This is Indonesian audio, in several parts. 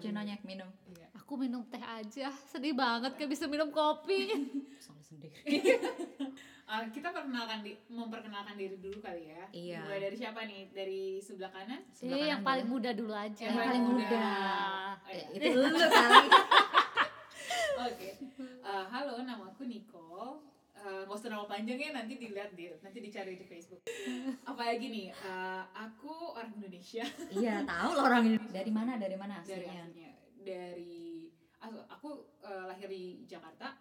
cappuccinonya minum Iya. Aku minum teh aja, sedih banget kayak bisa minum kopi. soal sendiri Ah, kita perkenalkan di memperkenalkan diri dulu kali ya. Iya. Mulai dari siapa nih? Dari sebelah kanan? Sebelah Eh, yang kanan paling boleh. muda dulu aja. Yang paling muda. Oh, Eh, iya. itu lu kali Oke. Eh, halo, nama aku Nicole. Eh, Gak usah nama panjangnya nanti dilihat di nanti dicari di Facebook. Apalagi nih, eh, aku orang Indonesia. Iya tahu lo orang ini dari mana dari mana dari aslinya? aslinya. Dari aku, aku eh, lahir di Jakarta,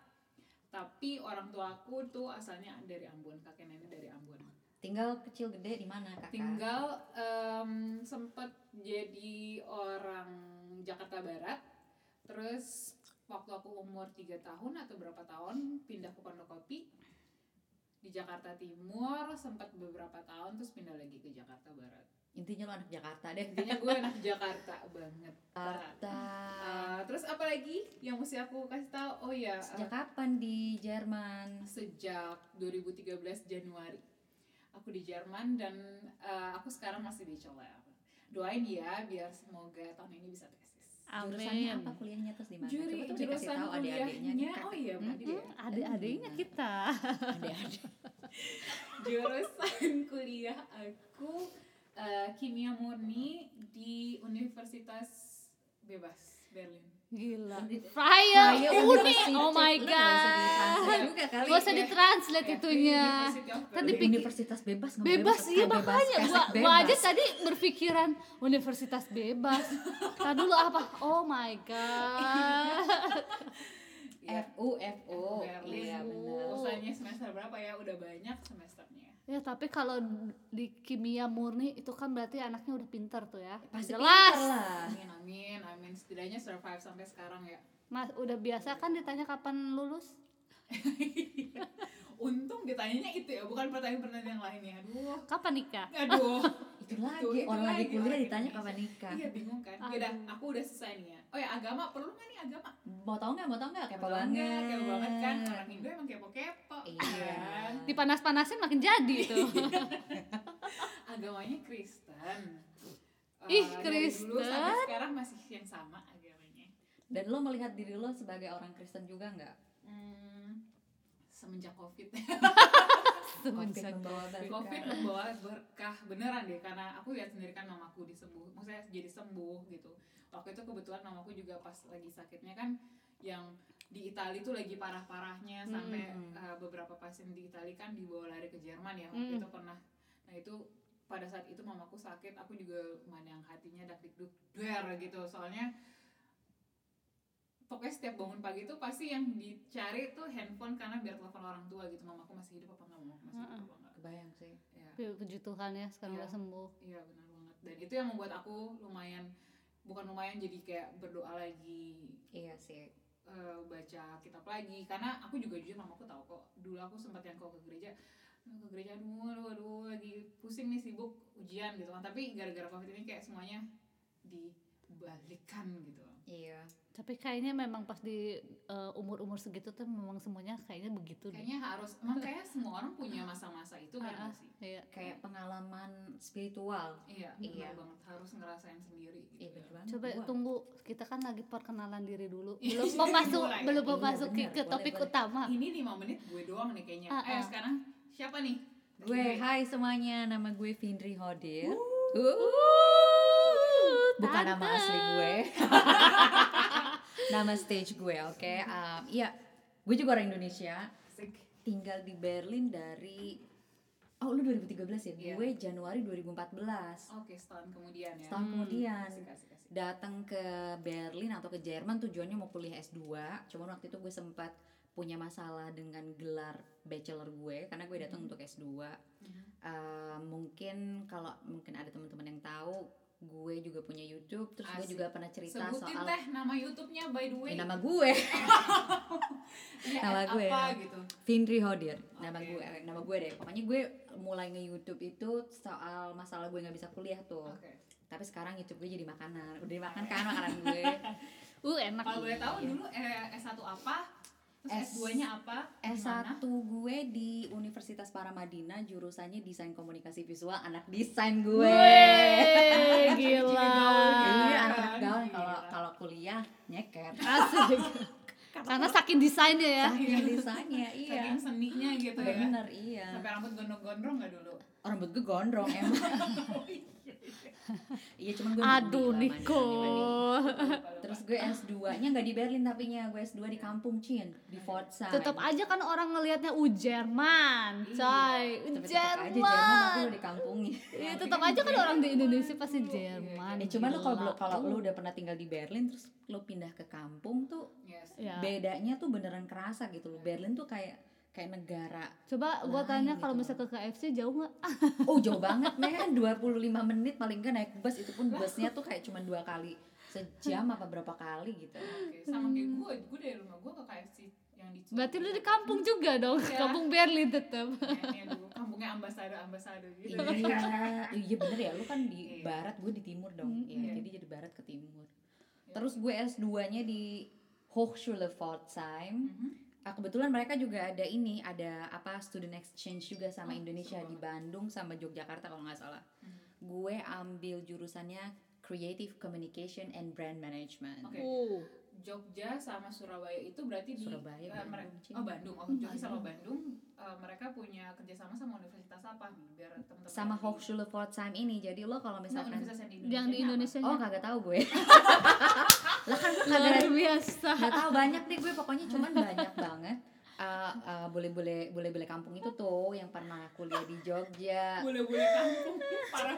tapi orang tua aku tuh asalnya dari Ambon, kakek nenek dari Ambon. tinggal kecil gede di mana kakak? Tinggal em, sempet jadi orang Jakarta Barat terus waktu aku umur 3 tahun atau berapa tahun pindah ke Pondokopi di Jakarta Timur sempat beberapa tahun terus pindah lagi ke Jakarta Barat. Intinya lo anak Jakarta deh. Intinya gue anak Jakarta banget Jakarta. Eh, terus apa lagi yang mesti aku kasih tahu? Oh ya sejak kapan di Jerman? sejak 2013 Januari. Aku di Jerman dan eh, aku sekarang masih di Colel doain ya biar semoga tahun ini bisa tesis jurusannya Amin. apa kuliahnya terus di mana Juri, coba tuh dikasih jurusan tahu adik-adiknya nih, kuliahnya oh iya Hmm? berarti ya Adik-adiknya kita. adik-adik jurusan kuliah aku eh, kimia murni di Universitas Bebas Berlin Gila. Fraya Uni. Oh my god. Gak usah ya. ditranslate Ya, itunya. Kan dipikir- Universitas bebas Bebas iya makanya gua, gua aja tadi berpikiran universitas bebas. Tadi dulu apa? Oh my god. Iya. FU FU Berlin. iya benar Usahanya semester berapa ya? Udah banyak semesternya. Ya tapi kalau di kimia murni itu kan berarti anaknya udah pinter tuh ya. pasti Jelas. pintar lah Amin amin amin setidaknya survive sampai sekarang ya. Mas udah biasa kan ditanya kapan lulus? Untung ditanyanya itu ya, bukan pertanyaan-pertanyaan yang lainnya. Aduh. Kapan nikah? Aduh. itu lagi itu orang lagi lagi, kuliah orang ditanya kapan nikah Iya bingung kan. Aduh. Yaudah, aku udah selesai nih ya. Oh ya agama perlu nggak nih agama? mau tau nggak mau tau nggak kepo Kepo banget Kepo banget kan. Orang Indo emang kepo-kepo. Iya. kan? Dipanas-panasin makin jadi tuh. Agamanya Kristen. Eh, Ih, dari dulu sampai Kristen. sekarang masih yang sama agamanya. dan lo melihat diri lo sebagai orang Kristen juga nggak Hmm, semenjak Covid. Membawa berkah. Covid membawa berkah beneran deh karena aku lihat sendiri kan mamaku disembuh, maksudnya jadi sembuh gitu. Waktu itu kebetulan mamaku juga pas lagi sakitnya kan yang di Italia tuh lagi parah-parahnya sampai Mm. uh, beberapa pasien di Italia kan dibawa lari ke Jerman ya waktu Mm. itu pernah. Nah itu pada saat itu mamaku sakit, aku juga lumayan yang hatinya dak dikduk der gitu soalnya pokoknya setiap bangun pagi tuh pasti yang dicari tuh handphone karena biar telepon orang tua gitu mamaku masih hidup apa enggak? Mamaku masih hidup apa enggak? Kebayang sih ya. Puji Tuhan ya sekarang Iya. udah sembuh. iya benar banget. Dan itu yang membuat aku lumayan bukan lumayan jadi kayak berdoa lagi iya sih. eh, baca kitab lagi. Karena aku juga jujur mamaku tahu kok dulu aku sempat yang kok ke gereja "Aduh, ke gereja aduh aduh aduh lagi pusing nih sibuk ujian gitu kan. Tapi gara-gara covid ini kayak semuanya dibalikan gitu iya Tapi kayaknya memang pas di uh, umur-umur segitu tuh memang semuanya kayaknya begitu deh. kayaknya harus emang kayak semua orang punya masa-masa itu kan sih Iya. kayak pengalaman spiritual iya Iya. benar banget harus ngerasain sendiri gitu iya ya. Coba Gua- tunggu, kita kan lagi perkenalan diri dulu. Iya, Belum mau masuk, mulai. belum mau Iya, masuk bener. ke Boleh, topik boleh. utama. ini lima menit gue doang nih kayaknya Ah, eh ah. sekarang siapa nih gue hai semuanya nama gue Vindri Hodir bukan nama asli gue. Nama stage gue oke? Um, iya gue juga orang Indonesia. Tinggal di Berlin dari oh lu 2013 ya? Iya. gue Januari 2014 oke setahun kemudian ya. Setahun Hmm, kemudian. asik asik asik. Datang ke Berlin atau ke Jerman tujuannya mau kuliah S2 cuman waktu itu gue sempat punya masalah dengan gelar bachelor gue karena gue datang Mhm. untuk S2 Mhm. Uh, mungkin kalau mungkin ada teman-teman yang tahu gue juga punya YouTube terus gue Asik. juga pernah cerita sebutin soal teh nama YouTube-nya by the way. Eh, nama gue. Ini nama at gue, apa nama- gitu. Vindri Hodir. Nama Oke. gue eh, nama gue deh. Pokoknya gue mulai nge YouTube itu soal masalah gue nggak bisa kuliah tuh. Oke. Tapi sekarang YouTube gue jadi makanan. Udah dimakan kan makanan gue. Uh, enak. kalau boleh tahu dulu eh, S1 apa Terus S- S2-nya apa? Di mana? S1 gue di Universitas Paramadina jurusannya desain komunikasi visual anak desain gue. Weh, gila. Iya, anak gaul kalau kalau kuliah nyeker. Asik. Karena saking desainnya ya. Saking desainnya, iya. Saking seninya gitu ya. Bener, iya. Sampai rambut gondrong-gondrong nggak dulu? Rambut gue gondrong emang. Iya, cuman gue Aduh, Niko. Terus gue S2-nya nggak di Berlin tapi nya gue S2 di kampung Cin, di Pforzheim. Tetap aja kan orang ngelihatnya u Jerman, coy. U Tapi tetap aja Jerman tapi Jerman. lo di kampungnya. Iya, tetap aja kan orang di Indonesia pasti Jerman. Ya cuman lo kalau kalau lo udah pernah tinggal di Berlin terus lo pindah ke kampung tuh Yes. Ya. bedanya tuh beneran kerasa gitu loh. Berlin tuh kayak kayak negara. Coba gua Lain tanya gitu. kalau misalnya ke KFC jauh nggak? Oh jauh banget men, 25 menit paling nggak naik bus itu pun busnya tuh kayak cuma dua kali sejam apa berapa kali gitu. Oke, sama kayak gue, gue dari rumah gue ke KFC yang di berarti lu di kampung juga dong, Iya. kampung Berlin tetap. Kayaknya dulu kampungnya ambasado ambasado gitu. iya, iya bener ya. Lu kan di Iya. barat, gue di timur dong. Iya, iya. jadi jadi barat ke timur. Terus gue S2-nya di Hochschule Pforzheim. Mhm. Ah, kebetulan mereka juga ada ini, ada apa student exchange juga sama Oh, Indonesia di Bandung sama Yogyakarta kalau nggak salah. Mhm. Gue ambil jurusannya Creative Communication and Brand Management. Oke. Oh. Jogja sama Surabaya itu berarti di Surabaya, eh, Bandung, oh Bandung oh Hmm, Jogja sama Bandung. Eh, mereka punya kerjasama sama universitas apa nih biar teman-teman Sama Hochschule Pforzheim ini. Jadi lo kalau misalkan universitas yang di Yang di Indonesia Indonesia Oh, kagak tahu gue. lah kan gue kagak biasa. nggak tahu banyak deh gue pokoknya cuman banyak banget. Eh, eh, boleh-boleh boleh-boleh kampung itu tuh yang pernah kuliah di Jogja. boleh-boleh kampung parah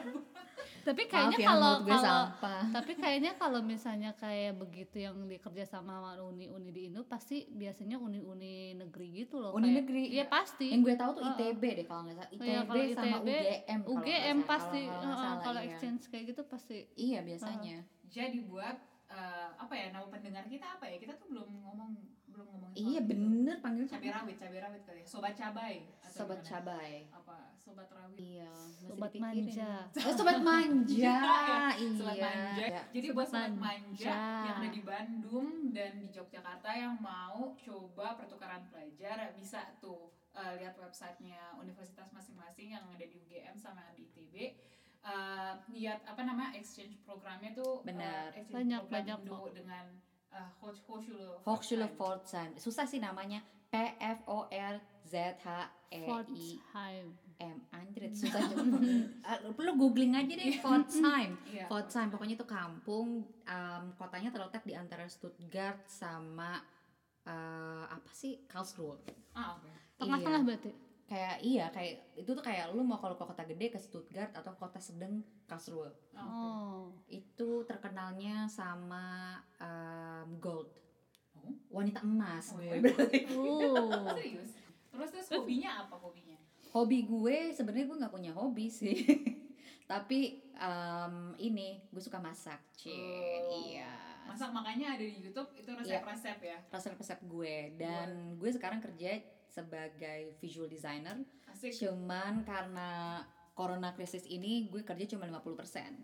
Tapi Maaf kayaknya ya, kalau kalau sampah. tapi kayaknya kalau misalnya kayak begitu yang dikerja sama sama uni-uni di Indo pasti biasanya uni-uni negeri gitu loh. Uni kayak- negeri, Iya iya. pasti. Yang gue tahu tuh. ITB deh kalau nggak salah. ITB, Iya, kalau sama ITB, UGM. UGM salah. pasti Kalau salah, kalau iya. exchange kayak gitu pasti. Iya biasanya. jadi buat eh, apa ya nama pendengar kita apa ya kita tuh belum ngomong belum ngomong Iya bener panggilnya cabai rawit cabai rawit kali ya sobat cabai atau Sobat gimana? cabai. apa sobat rawit Iya, Sobat manja. Oh, sobat manja. iya. Sobat manja. Ya. Jadi Sobat buat sobat manja. manja yang ada di Bandung dan di Yogyakarta yang mau coba pertukaran pelajar bisa tuh eh, lihat websitenya universitas masing-masing yang ada di UGM sama di ITB. Eh, lihat apa nama exchange programnya tuh eh, Benar. exchange Banyak, program banyak Indo dengan uh, Hoch- Hochschule Hochschule Pforzheim. Susah sih namanya. P F O R Z H E I. M. Anjir, susah juga. Ah, Lu googling aja deh Pforzheim. Iya. Pforzheim pokoknya itu kampung um, kotanya terletak di antara Stuttgart sama uh, apa sih Karlsruhe. Ah, oke. Tengah-tengah Iya. berarti. Kayak iya kayak itu tuh kayak lu mau kalau ke kota gede ke Stuttgart atau kota sedang Karlsruhe. Oh. Itu terkenalnya sama um, gold. Oh. Wanita emas Oh, ya? berarti. Oh. Serius? Terus terus hobinya apa hobinya? Hobi gue sebenarnya gue nggak punya hobi sih. Tapi um, ini gue suka masak, cie. Oh. Iya. Masak makanya ada di YouTube itu resep-resep ya. Resep-resep gue dan gue sekarang kerja sebagai visual designer. Asik. Cuman karena corona krisis ini gue kerja cuma 50%.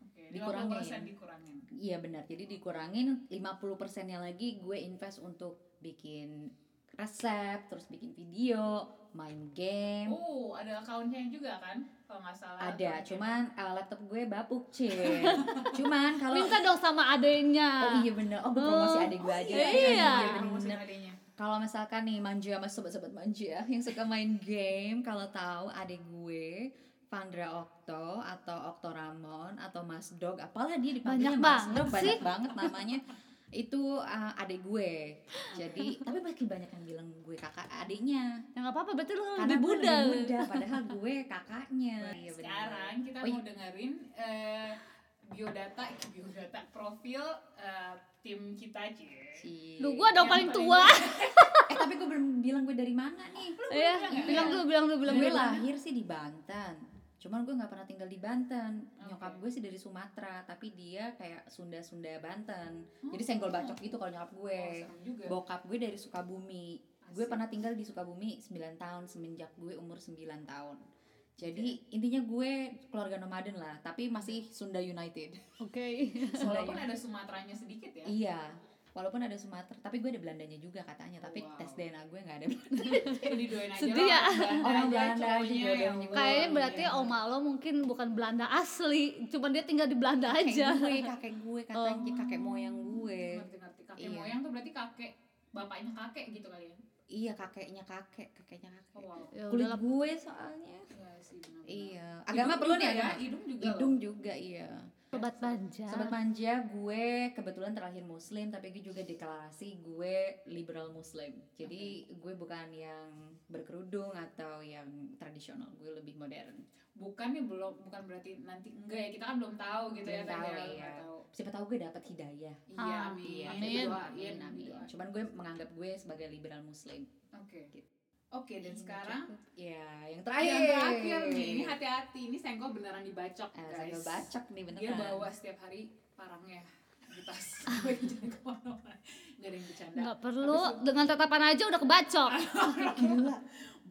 Oke, Dikurangin. 50% dikurangin. Iya benar. Jadi dikurangin 50%-nya lagi gue invest untuk bikin resep, terus bikin video, main game. Oh, ada akunnya juga kan? Kalau nggak salah. Ada, cuman uh, laptop gue bapuk, Cin. cuman kalau Minta dong sama adenya. Oh iya bener, oh gue promosi Oh, adik gue aja. iya. Iya Promosi bener. Kalau misalkan nih manja sama sobat-sobat manja yang suka main game, kalau tahu adik gue Vandra Okto atau Okto Ramon atau Mas Dog, apalah dia dipanggilnya Banyak Mas banget Dog, sih. banyak banget namanya. Itu uh, adik gue. Jadi, tapi makin banyak yang bilang gue kakak adiknya. Ya nggak apa-apa, berarti lu Karena lebih muda. lebih muda, padahal gue kakaknya. Iya. Sekarang kita Oh, iya. mau dengerin eh, biodata, biodata profil eh, tim kita aja. Duh, gua dong Yang paling paling tua. Eh tapi gue belum bilang gue dari mana nih. Iya, bilang bilang dulu, bilang dulu, bilang gue lahir sih di Banten cuman gue nggak pernah tinggal di Banten nyokap Oke. gue sih dari Sumatera tapi dia kayak Sunda Sunda Banten jadi Oh. senggol bacok gitu kalau nyokap gue Oh, juga. bokap gue dari Sukabumi gue Asik. pernah tinggal di Sukabumi 9 tahun semenjak gue umur 9 tahun jadi intinya gue keluarga nomaden lah tapi masih Sunda United Oke. Sunda Walaupun ada Sumateranya sedikit ya. iya walaupun ada Sumatera tapi gue ada Belandanya juga katanya tapi Wow. tes DNA gue nggak ada aja Sedih ya. Orang Belanda aja jodohnya. yang Kayaknya berarti oma lo mungkin bukan Belanda asli, cuma dia tinggal di Belanda aja. kakek gue kakek gue katanya Oh. kakek moyang gue ngerti ngerti kakek Iya. moyang tuh berarti kakek bapaknya kakek gitu kali ya iya kakeknya kakek kakeknya kakek. Oh, wow. Ya kulit gue soalnya. Iya sih iya Hidung agama perlu juga nih ya agama hidung juga hidung juga iya Sobat manja. Sobat manja, gue kebetulan terlahir muslim tapi gue juga deklarasi gue liberal muslim. Jadi gue bukan yang berkerudung atau yang tradisional, gue lebih modern. bukan nih belum bukan berarti nanti enggak ya kita kan belum tahu gitu ya Belum tadi tahu, ya, iya. tahu. Siapa tahu gue dapat hidayah. iya amin Iya, Amin. Amin, amin. doain. Cuman gue menganggap gue sebagai liberal muslim. oke Gitu. Oke dan sekarang Ya, yang yang terakhir. terakhir nih ini hati-hati ini senggol beneran dibacok Eh, guys sambil bacok nih beneran. dia bawa setiap hari parangnya di tas gue jangan ke mana-mana nggak ada yang bercanda Nggak perlu, dengan tatapan aja udah kebacok. Gila.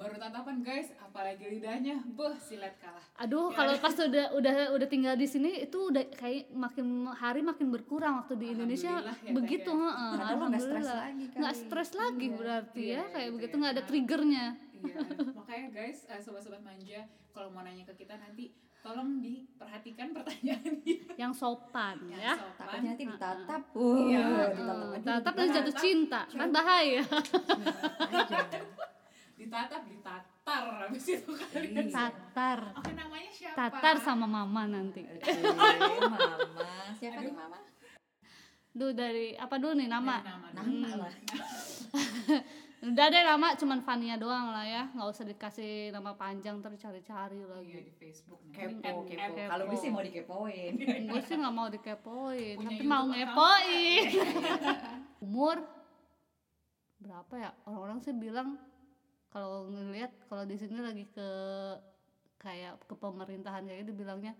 Baru tatapan guys apalagi lidahnya beh silet kalah Aduh, Ya. kalau pas udah udah udah tinggal di sini itu udah kayak makin hari makin berkurang waktu di Indonesia ya, begitu, ya. heeh. Stres Alhamdulillah. Nggak stres lagi Iya, berarti iya, ya, kayak gitu begitu ya. nggak ada triggernya. Iya, makanya guys, eh, sobat-sobat manja, kalau mau nanya ke kita nanti tolong diperhatikan pertanyaan Yang sopan yang ya. sopan. Takutnya nanti ditatap. Iya, Wah, heeh. ditatap aja. Tatap dan Tatap. jatuh cinta, kan bahaya. Ditatap, ditatar habis itu kan. Iya. Tatar, Oke, namanya siapa? tatar sama mama nanti. Oke, mama. Siapa nih mama? Duh dari apa dulu nih nama? Dari nama Nama dulu. lah. Udah deh nama cuman Fania doang lah ya, nggak usah dikasih nama panjang terus cari-cari Iya lagi. di Facebook. Kepo, kepo. Kalau gue sih mau dikepoin. Gue sih nggak mau dikepoin, Punya tapi YouTube mau ngepoin. Umur berapa ya? Orang-orang sih bilang kalau ngelihat kalau di sini lagi ke kayak ke pemerintahan kayak gitu bilangnya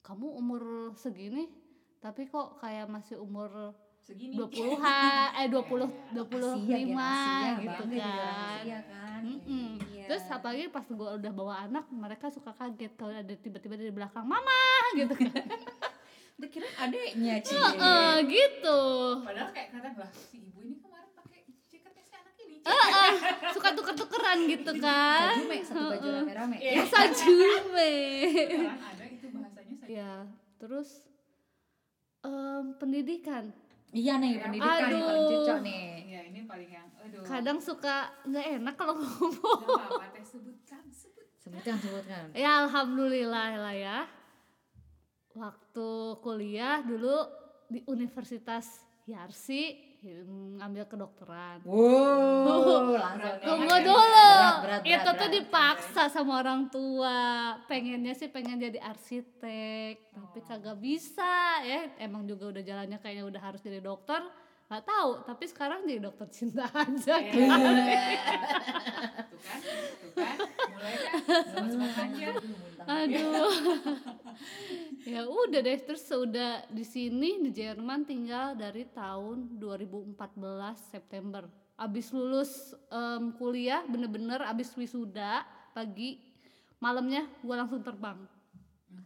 kamu umur segini tapi kok kayak masih umur Segini. 20-an eh 20 25 Asia, gen Asia, gitu kan. Asia kan. Mm-mm. Iya. Terus apalagi pas gue udah bawa anak, mereka suka kaget kalau ada tiba-tiba dari belakang mama gitu kan. Udah kira adeknya Ci. Eh, gitu. Padahal kayak kata lah si ibu ini anak ini. Suka tuker-tukeran gitu kan. Sajume satu baju rame-rame. Iya. Sajume. Ada itu bahasanya saya. ya, terus em, pendidikan. Iya nih pendidikan nih paling Aduh. cocok nih. Iya, ini paling yang aduh. Kadang suka nggak enak kalau ngomong. Nggak apa-apa teh sebutkan, sebut. Sebutkan sebutkan. Ya alhamdulillah lah ya. Waktu kuliah dulu di Universitas Yarsi ngambil kedokteran. Wow, langsung. Tunggu Berat, dulu. Berat, berat, itu berat, tuh berat. dipaksa sama orang tua. Pengennya sih pengen jadi arsitek, tapi Oh. kagak bisa ya. Emang juga udah jalannya kayaknya udah harus jadi dokter. Gak tahu, tapi sekarang jadi dokter cinta aja. Iya. Tuh kan, tuh kan, mulai kan. Muntah. Aduh. ya udah deh terus udah di sini di Jerman tinggal dari tahun 2014 September. Abis lulus em, kuliah bener-bener abis wisuda pagi malamnya gue langsung terbang.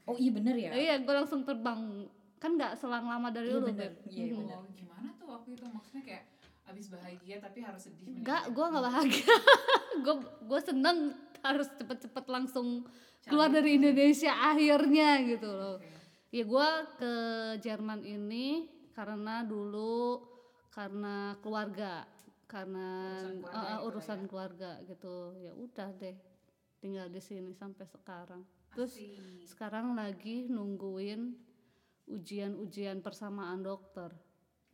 Oh iya bener ya. Iya gue langsung terbang kan nggak selang lama dari Iya lu bener, iya. Oh, gimana tuh waktu itu maksudnya kayak abis bahagia tapi harus sedih Enggak, gue nggak bahagia. gue gue seneng harus cepet-cepet langsung keluar Cabut. dari Indonesia akhirnya gitu loh. Oke. Ya gue ke Jerman ini karena dulu karena keluarga, karena Urusan keluarga gitu urusan ya. keluarga gitu. Ya udah deh, tinggal di sini sampai sekarang. Terus Asik. sekarang lagi nungguin ujian-ujian persamaan dokter.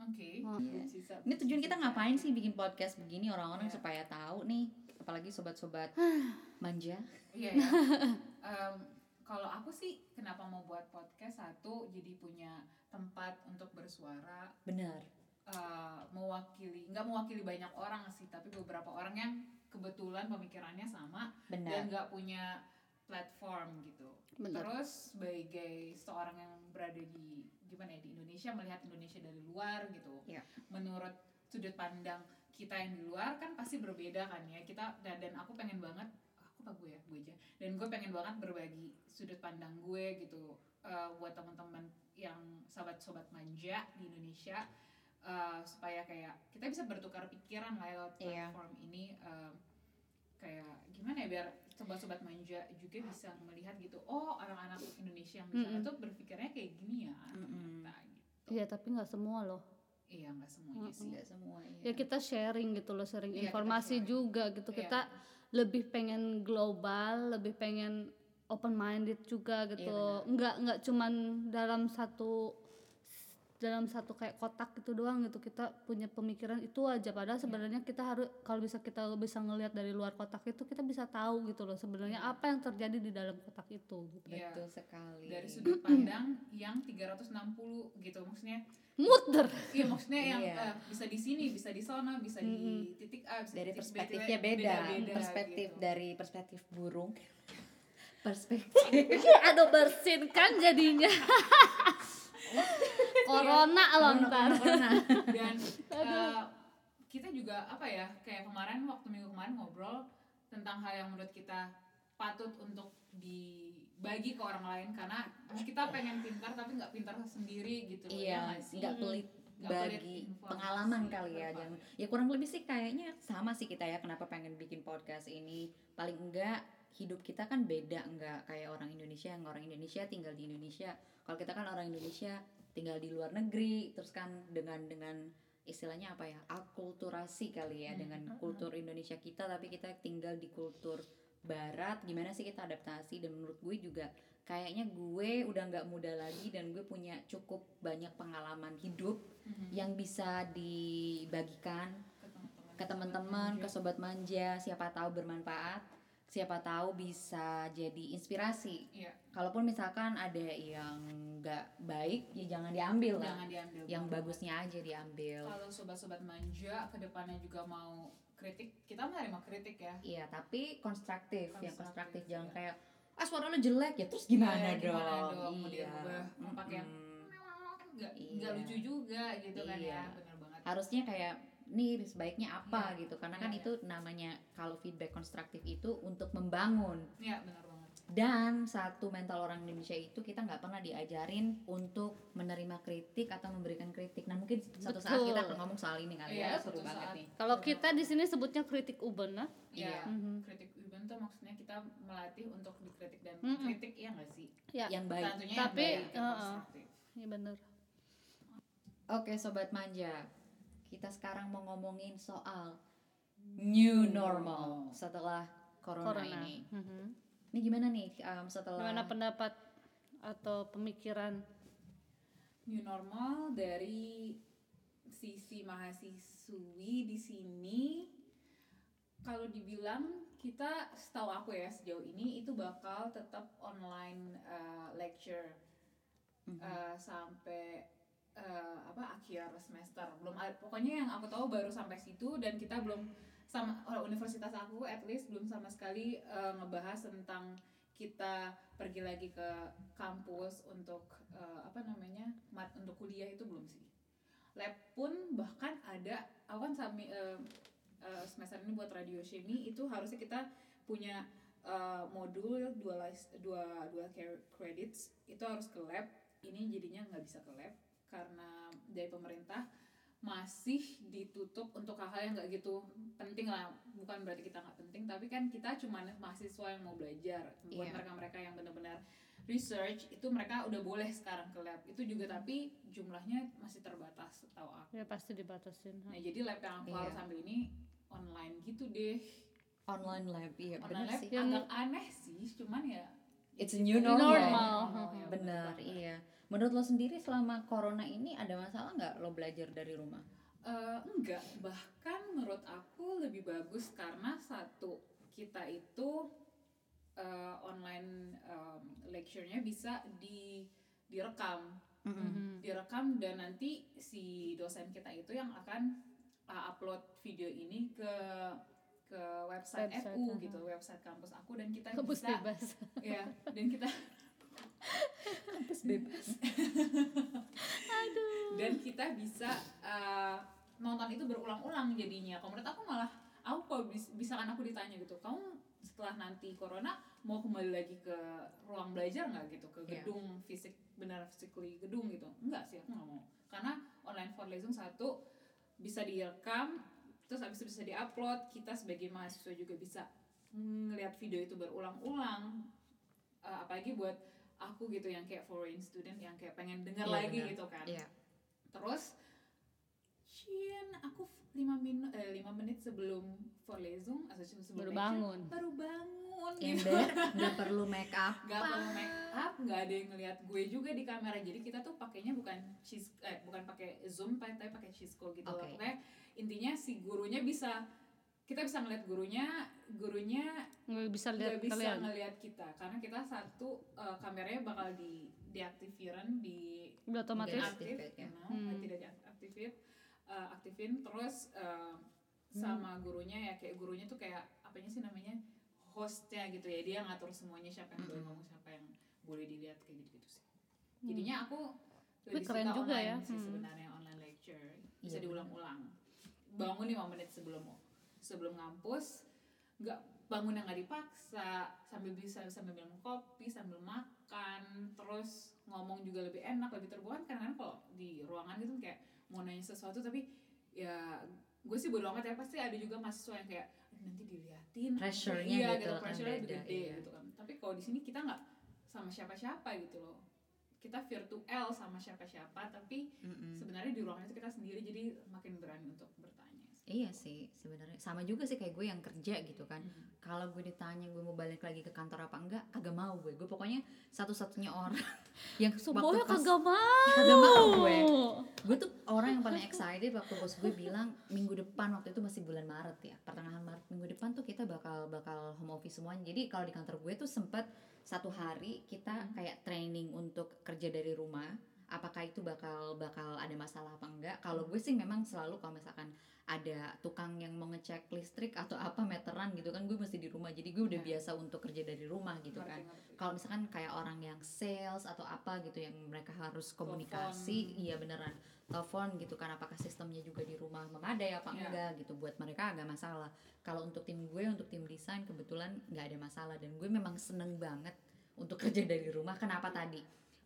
Oke. Oh. Sisa- Ini tujuan kita ngapain sih bikin podcast begini orang-orang Iya. supaya tahu nih, apalagi sobat-sobat manja. Iya ya. Em, kalau aku sih kenapa mau buat podcast satu jadi punya tempat untuk bersuara Benar. eh, mewakili nggak mewakili banyak orang sih tapi beberapa orang yang kebetulan pemikirannya sama dan Benar. nggak punya platform gitu. Bener. Terus sebagai seorang yang berada di gimana ya di Indonesia melihat Indonesia dari luar gitu. Iya. Menurut sudut pandang kita yang di luar kan pasti berbeda kan ya. Kita dan, dan aku pengen banget aku apa gue ya gue aja dan gue pengen banget berbagi sudut pandang gue gitu eh, buat teman-teman yang sobat-sobat manja di Indonesia uh, supaya kayak kita bisa bertukar pikiran lah lewat Iya. platform ini um, kayak gimana ya biar sobat-sobat manja juga bisa melihat gitu oh anak-anak Indonesia yang di sana Mm-mm. tuh berpikirnya kayak gini ya Mm-mm. ternyata gitu Iya tapi nggak semua loh. iya nggak semuanya sih Nggak semua iya. Ya kita sharing gitu loh, sharing Iya, informasi sharing. juga gitu. Iya. Kita lebih pengen global, lebih pengen open minded juga gitu. Iya, nggak nggak cuman dalam satu dalam satu kayak kotak gitu doang gitu kita punya pemikiran itu aja padahal Iya. sebenarnya kita harus kalau bisa kita bisa ngelihat dari luar kotak itu kita bisa tahu gitu loh sebenarnya Iya. apa yang terjadi di dalam kotak itu gitu. Iya. betul sekali dari sudut pandang yang 360 gitu maksudnya muter iya maksudnya yang Iya. eh, bisa di sini bisa di sana bisa di titik A bisa dari di titik B, perspektifnya beda- beda, beda-beda perspektif gitu. dari perspektif burung perspektif aduh bersin kan jadinya corona lontar Corona. dan eh, kita juga apa ya kayak kemarin waktu minggu kemarin ngobrol tentang hal yang menurut kita patut untuk dibagi ke orang lain karena kita pengen pintar tapi nggak pintar sendiri gitu loh, ya iya nggak pelit bagi pengalaman kali ya jangan ya kurang lebih sih kayaknya sama sih kita ya kenapa pengen bikin podcast ini. Paling enggak hidup kita kan beda enggak kayak orang Indonesia yang orang Indonesia tinggal di Indonesia. Kalau kita kan orang Indonesia tinggal di luar negeri terus kan dengan dengan istilahnya apa ya akulturasi kali ya Hmm. dengan kultur Indonesia kita tapi kita tinggal di kultur barat gimana sih kita adaptasi? Dan menurut gue juga kayaknya gue udah nggak muda lagi dan gue punya cukup banyak pengalaman hidup Mhm. yang bisa dibagikan ke teman-teman ke teman-teman ke sobat manja siapa tahu bermanfaat siapa tahu bisa jadi inspirasi. Iya. kalaupun misalkan ada yang nggak baik ya jangan diambil lah. Jangan diambil yang banget. bagusnya aja diambil. Kalau sobat-sobat manja ke depannya juga mau kritik kita menerima kritik ya. Iya tapi konstruktif, yang Konstruktif, konstruktif. Jangan iya. kayak ah suara lu jelek. Ya terus gimana Iya, dong? gimana dong, mau iya. mau pakai yang nggak Iya. lucu juga gitu kan Iya. ya benar banget. Harusnya kayak nih sebaiknya apa Iya, gitu. Karena kan iya, itu namanya kalau feedback konstruktif itu untuk membangun. Ya benar banget. Dan satu mental orang Indonesia itu kita nggak pernah diajarin untuk menerima kritik atau memberikan kritik. Nah mungkin suatu saat kita akan ngomong soal ini kali Iya, ya seru suatu banget saat. nih. Kalau kita di sini sebutnya kritik uben nah? Ya Iya. Mhm. kritik Uben tuh maksudnya kita melatih untuk dikritik dan Mm-mm. kritik ya nggak sih? Ya yang baik. Tentunya Tapi, yang baik, yang uh-uh. konstruktif. iya bener oke sobat manja kita sekarang mau ngomongin soal new normal setelah corona, corona. ini. Mhm. ini gimana nih um, setelah gimana pendapat atau pemikiran new normal dari sisi mahasiswi di sini. Kalau dibilang kita setahu aku ya sejauh ini itu bakal tetap online uh, lecture. Mhm. uh, sampai uh, apa akhir semester. Belum pokoknya yang aku tahu baru sampai situ dan kita belum sama uh, universitas aku at least belum sama sekali uh, ngebahas tentang kita pergi lagi ke kampus untuk uh, apa namanya mat untuk kuliah itu belum sih. Lab pun bahkan ada aku kan sami, uh, uh, semester ini buat radio chemie itu harusnya kita punya uh, modul dua dua dua credits itu harus ke lab ini jadinya nggak bisa ke lab karena dari pemerintah masih ditutup untuk hal-hal yang nggak gitu penting lah bukan berarti kita nggak penting tapi kan kita cuma mahasiswa yang mau belajar buat Iya. mereka-mereka yang benar-benar research itu mereka udah boleh sekarang ke lab itu juga tapi jumlahnya masih terbatas tahu aku ya pasti dibatasin nah jadi lab yang aku Iya. harus ambil ini online gitu deh online lab iya online benar lab sih agak aneh sih cuman ya It's a new New normal. normal. ya, bener banget. iya menurut lo sendiri selama corona ini ada masalah nggak lo belajar dari rumah? Eh, enggak, bahkan menurut aku lebih bagus karena satu kita itu eh, online em, lecture-nya bisa di direkam, Mhm. direkam dan nanti si dosen kita itu yang akan uh, upload video ini ke ke website, Website, FU aha. gitu, website kampus aku dan kita kampus bisa bebas. ya dan kita kampus bebas. Dan kita bisa uh, nonton itu berulang-ulang jadinya. Kalau menurut aku malah aku kalau bis, misalkan aku ditanya gitu, kamu setelah nanti corona mau kembali lagi ke ruang belajar nggak gitu? Ke Iya. gedung fisik benar physically gedung gitu? Enggak sih aku nggak mau. Karena online Vorlesung satu bisa direkam terus abis itu bisa diupload. Kita sebagai mahasiswa juga bisa ngelihat video itu berulang-ulang. Eh, apalagi buat aku gitu yang kayak foreign student yang kayak pengen dengar Iya, lagi benar. gitu kan Iya. terus Cien, aku lima menit eh, lima menit sebelum Vorlesung atau sebelum Baru bangun. baru bangun gitu nggak perlu make up. nggak perlu make up nggak ada yang ngeliat gue juga di kamera jadi kita tuh pakainya bukan cheese eh, bukan pakai zoom tapi pakai Cisco gitu loh Oke. pokoknya intinya si gurunya bisa kita bisa ngeliat gurunya gurunya nggak bisa lihat bisa kalian? ngeliat kita. Karena kita satu eh, kameranya bakal di deaktifiran di udah otomatis. aktif ya. nah, Hmm. tidak diaktifin eh, aktifin. Terus eh, sama gurunya ya kayak gurunya tuh kayak apanya sih namanya? Hostnya gitu ya. Dia ngatur semuanya siapa yang boleh ngomong siapa yang boleh dilihat kayak gitu gitu sih jadinya aku Tapi lebih keren suka juga online ya. sih Hmm. sebenarnya online lecture. Bisa Iya, diulang-ulang. Bangun lima menit sebelum sebelum ngampus nggak bangun yang nggak dipaksa sambil bisa sambil minum kopi sambil makan terus ngomong juga lebih enak lebih terbuka kan kadang-kadang kalau di ruangan gitu kayak mau nanya sesuatu tapi ya gue sih bodo amat ya pasti ada juga mahasiswa yang kayak "Aduh, nanti diliatin Pressure-nya iya, gitu kan pressure-nya lebih gede iya. gitu kan tapi kalau di sini kita nggak sama siapa-siapa gitu loh kita virtual sama siapa-siapa tapi Mm-mm. sebenarnya di ruangan itu kita sendiri jadi makin berani untuk bertanya Iya sih sebenarnya sama juga sih kayak gue yang kerja gitu kan. Hmm. Kalau gue ditanya gue mau balik lagi ke kantor apa enggak, kagak mau gue. Gue pokoknya satu-satunya orang yang semuanya pas- kagak mau kagak mau gue. Gue tuh orang yang paling excited waktu bos gue bilang minggu depan waktu itu masih bulan Maret ya, pertengahan Maret minggu depan tuh kita bakal bakal home office semuanya. Jadi kalau di kantor gue tuh sempet satu hari kita kayak training untuk kerja dari rumah. Apakah itu bakal bakal ada masalah apa enggak? Kalau gue sih memang selalu kalau misalkan ada tukang yang mau ngecek listrik atau apa meteran gitu kan gue mesti di rumah. Jadi gue udah Ya. biasa untuk kerja dari rumah gitu kan. kalau misalkan kayak orang yang sales atau apa gitu yang mereka harus komunikasi Telepon. iya beneran telepon gitu kan apakah sistemnya juga di rumah memadai apa Iya. enggak gitu. Buat mereka agak masalah. Kalau untuk tim gue untuk tim desain kebetulan nggak ada masalah. Dan gue memang seneng banget untuk kerja dari rumah. Kenapa tadi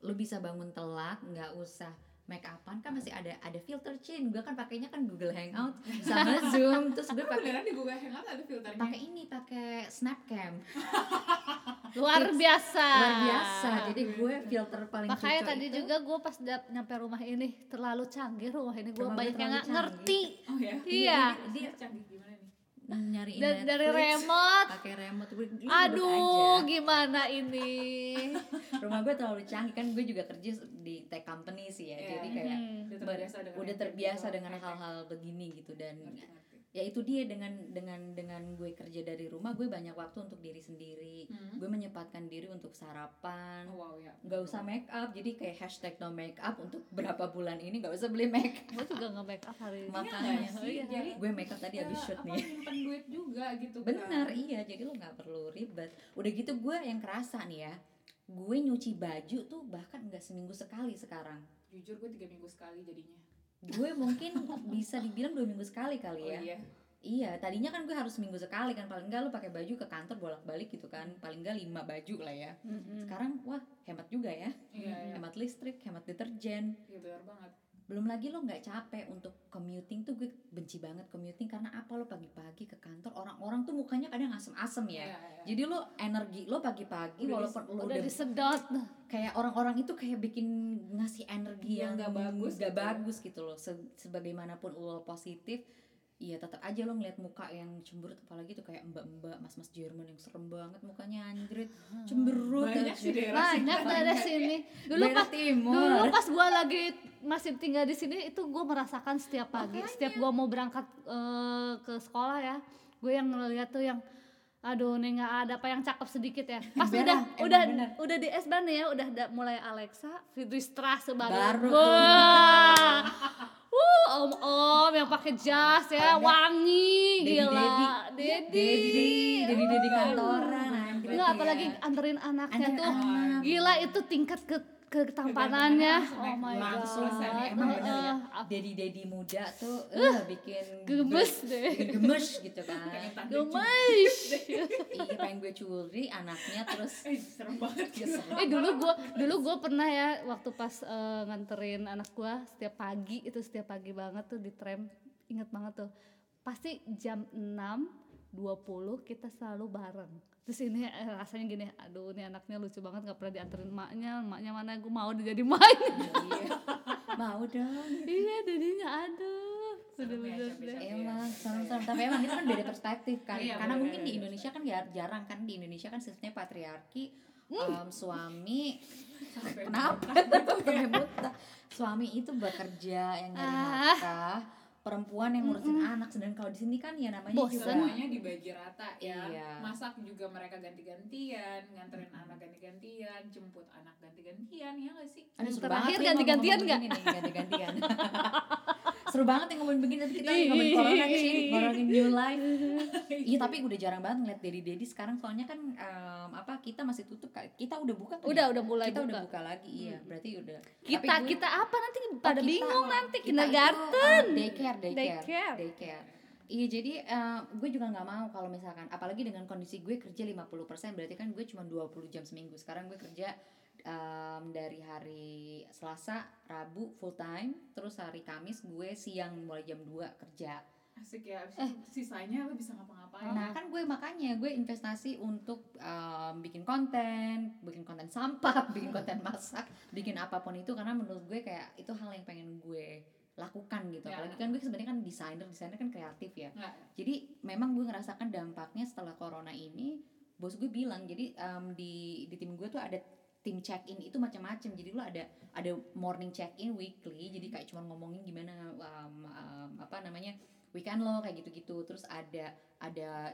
lu bisa bangun telat nggak usah make upan kan masih ada ada filter chin gue kan pakainya kan Google Hangout sama Zoom. Terus gue pakai di Google Hangout ada filternya? Pakai ini pakai Snapcam. Luar biasa. luar biasa. Jadi gue filter paling makanya tadi itu- juga gue pas dap- nyampe rumah ini terlalu canggih rumah ini gue banyak yang nggak ngerti. Oh ya? Iya. Dia canggih gimana Da- dari Netflix, remote pakai remote gue aduh aja. gimana ini rumah gue terlalu canggih kan gue juga kerja di tech company sih ya Iya. jadi kayak Hmm. udah terbiasa dengan udah yang terbiasa kayak dengan hal-hal begini gitu dan. Ya itu dia dengan dengan dengan gue kerja dari rumah gue banyak waktu untuk diri sendiri Hmm. gue menyempatkan diri untuk sarapan Oh, wow ya nggak usah make up jadi kayak hashtag no make up untuk berapa bulan ini nggak usah beli make up gue juga nggak make up hari ini Iya Makanya sih? Iya. jadi gue make up tadi habis ya, shoot apa, nih nyimpen duit juga gitu kan. Bener iya jadi lo nggak perlu ribet. Udah gitu gue yang kerasa nih ya, gue nyuci baju tuh bahkan nggak seminggu sekali sekarang. jujur gue tiga minggu sekali jadinya Gue mungkin bisa dibilang dua minggu sekali kali oh ya. iya Iya, tadinya kan gue harus seminggu sekali kan paling enggak lo pakai baju ke kantor bolak-balik gitu kan, paling enggak lima baju lah ya. Mm-mm. Sekarang wah hemat juga ya, iya iya hemat listrik, hemat deterjen. iya benar banget Belum lagi lo nggak capek untuk commuting tuh gue benci banget commuting karena apa lo pagi-pagi ke kantor orang-orang tuh mukanya kadang asem-asem ya. Iya, iya. Jadi lo energi lo pagi-pagi walaupun lo udah udah disedot kayak orang-orang itu kayak bikin ngasih energi Yang nggak bagus nggak gitu ya. bagus gitu loh. Se- sebagaimanapun lo positif, iya tetap aja lo ngeliat muka yang cemberut apalagi tuh kayak mbak-mbak, mas-mas Jerman yang serem banget mukanya anjrit, cemberut banyak sih daerah sini. banyak daerah sini dulu Daerah pas timur. dulu pas gue lagi masih tinggal di sini itu gue merasakan setiap pagi setiap gue mau berangkat eh, ke sekolah ya gue yang ngeliat tuh yang aduh nih nggak ada apa yang cakep sedikit ya pas Bener, udah emang udah bener. udah di S ya udah da- mulai Alexa Fitri Strasse baru Baru. Uh om om yang pakai jas ya Ada wangi Dedi, gila Dedi, Dedi, Dedi kantoran. Enggak, apalagi anterin anaknya Anterin tuh anak. gila itu tingkat ke ketampanannya oh my langsung god. nih, emang bener ya dedi dedi muda tuh eh, bikin gemes gue- deh. gemes gitu kan. Gemes. iya pengen gue curi anaknya terus Eh, serem banget. Gitu. eh dulu gua dulu gua pernah ya waktu pas eh, nganterin anak gua setiap pagi itu setiap pagi banget tuh di tram. Inget banget tuh. Pasti jam 6.20 kita selalu bareng terus ini eh, rasanya gini aduh ini anaknya lucu banget nggak pernah dianterin emaknya emaknya mana gue mau jadi emaknya iya mau dong. Iya jadinya aduh. Bener-bener capek-capek. deh Emang serem-serem tapi emang itu kan beda perspektif kan. Iya, karena bener, mungkin di bener. Indonesia kan ya jarang kan di Indonesia kan sistemnya patriarki Hmm. em, suami kenapa? sampai buta. Suami itu bekerja yang nyari Ah. nafkah perempuan yang ngurusin anak sedangkan kalau di sini kan ya namanya Bosen. juga semuanya dibagi rata ya Iya. masak juga mereka ganti-gantian nganterin anak ganti-gantian jemput anak ganti-gantian ya gak sih Aduh, Yang seru terakhir banget ganti-gantian nih, ganti-gantian. seru banget nih ngomongin begini tapi kita ngomongin corona sih, new life. Iya tapi udah jarang banget ngeliat dedi dedi sekarang soalnya kan em, apa kita masih tutup kita udah buka kan udah ya? udah mulai kita buka udah buka lagi iya berarti udah Tapi kita gue- kita apa nanti Oh, pada kita- bingung nanti kita kindergarten itu, uh, daycare, daycare, Daycare. daycare. Iya jadi uh, gue juga nggak mau kalau misalkan apalagi dengan kondisi gue kerja 50% berarti kan gue cuma 20 jam seminggu. Sekarang gue kerja um, dari hari Selasa, Rabu full time, terus hari Kamis gue siang mulai jam 2 kerja. Asik ya abis itu sisanya lo bisa ngapa-ngapain Nah kan gue makanya gue investasi untuk um, bikin konten, bikin konten sampah, bikin konten masak, bikin apa pun itu karena menurut gue kayak itu hal yang pengen gue lakukan gitu. Ya. Apalagi kan gue sebenarnya kan desainer, desainer kan kreatif ya. Nggak, Jadi memang gue ngerasakan dampaknya setelah corona ini. Bos gue bilang jadi um, di di tim gue tuh ada tim check in itu macam-macam. Jadi lo ada ada morning check in weekly. Jadi kayak cuma ngomongin gimana um, um, apa namanya weekend lo kayak gitu-gitu. Terus ada ada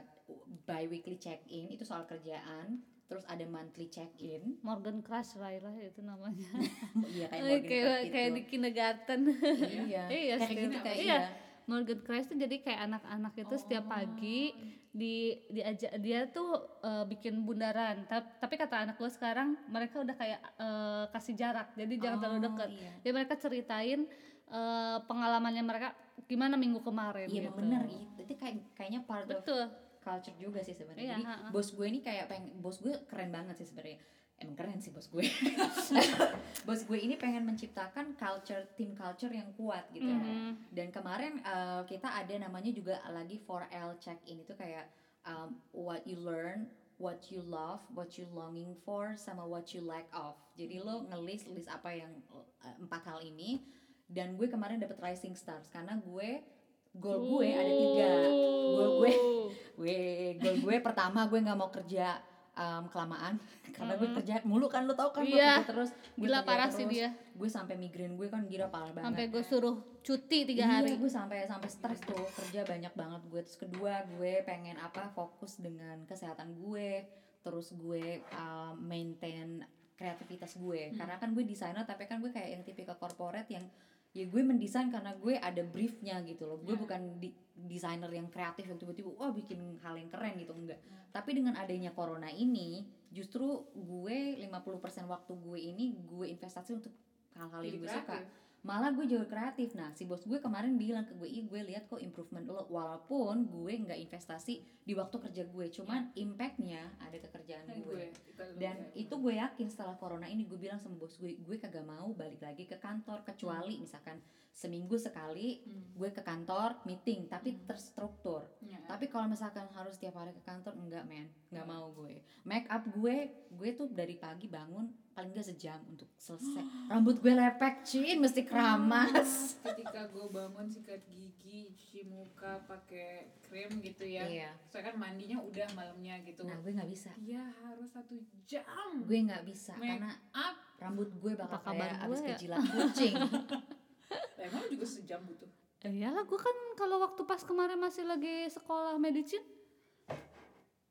bi weekly check in itu soal kerjaan. Terus ada monthly check in. Morgan Crush Laila itu namanya iya kayak Morgan kayak Crush kayak gitu. di kindergarten Iya. Iya, kayak setiap- gitu kayak iya. iya. Morgan Crush tuh jadi kayak anak-anak itu setiap Oh. pagi di diajak dia tuh eh, bikin bundaran Ta- tapi kata anak gue sekarang mereka udah kayak eh, kasih jarak jadi jangan terlalu Oh, dekat Iya. jadi mereka ceritain eh, pengalamannya mereka gimana minggu kemarin Iya gitu. bener itu, kayak kayaknya part of betul culture juga sih sebenarnya. Iya, Jadi bos gue ini kayak peng bos gue keren banget sih sebenarnya. Emang keren sih bos gue. bos gue ini pengen menciptakan culture team culture yang kuat gitu. Mhm. Dan kemarin uh, kita ada namanya juga lagi 4L check in itu kayak um, what you learn, what you love, what you longing for, sama what you lack of. Jadi lo ngelis list apa yang uh, empat hal ini. Dan gue kemarin dapet rising stars karena gue goal gue ada tiga. Goal gue gue goal gue pertama gue nggak mau kerja um, kelamaan karena gue Mm-mm. kerja mulu kan lo tau kan gue Iya. kerja terus gue gila parah sih terus. dia gue sampai migrain gue kan gila parah banget sampai gue suruh cuti tiga Iya, hari gue sampai sampai stres tuh kerja banyak banget gue terus kedua gue pengen apa fokus dengan kesehatan gue terus gue um, maintain kreativitas gue Hmm. karena kan gue desainer tapi kan gue kayak yang tipikal corporate yang ya gue mendesain karena gue ada briefnya gitu loh gue Ya. bukan di, desainer yang kreatif yang tiba-tiba wah bikin hal yang keren gitu enggak Ya. tapi dengan adanya corona ini justru gue 50% waktu gue ini gue investasi untuk hal-hal yang gue suka. Malah gue juga kreatif. Nah si bos gue kemarin bilang ke gue ih gue lihat kok improvement lo. Walaupun gue nggak investasi di waktu kerja gue cuman impactnya ada ke kerjaan Kan gue gue dan itu gue. yakin setelah corona ini gue bilang sama bos gue gue kagak mau balik lagi ke kantor kecuali misalkan seminggu sekali Hmm. gue ke kantor meeting tapi Hmm. terstruktur. Ya. tapi kalau misalkan harus tiap hari ke kantor enggak men. Nggak Hmm. mau gue. Make up gue gue tuh dari pagi bangun paling nggak sejam untuk selesai. Rambut gue lepek cin mesti keramas. Ketika gue bangun sikat gigi cuci muka pakai krim gitu ya. Iya. Saya kan mandinya udah malamnya gitu. Nah gue nggak bisa. Iya harus satu jam. Gue nggak bisa Make karena up. rambut gue bakal Apa kabar kayak gue abis ya? kejilat kucing. Emang juga sejam butuh? Eh, iyalah gue kan kalau waktu pas kemarin masih lagi sekolah medicine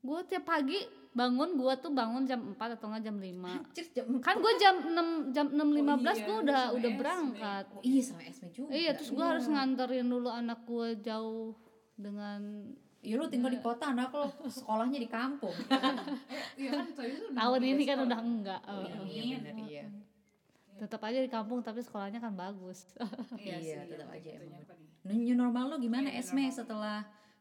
gue tiap pagi bangun gue tuh bangun jam 4 atau enggak jam 5 Cir, jam kan gue jam 6 jam 6.15 iya, gue lu udah sama udah berangkat. Oh iya sama Esme juga. Iya terus gue Iya. harus nganterin dulu anak gue jauh dengan Iya lu tinggal di kota anak lo sekolahnya di kampung. Iya kan tahun ini kan 16 udah enggak. Oh, Eh, iya, eh. bener, iya. tetap aja di kampung tapi sekolahnya kan bagus. Iya, tetap aja emang. New normal lo gimana Iya, Esme normal. setelah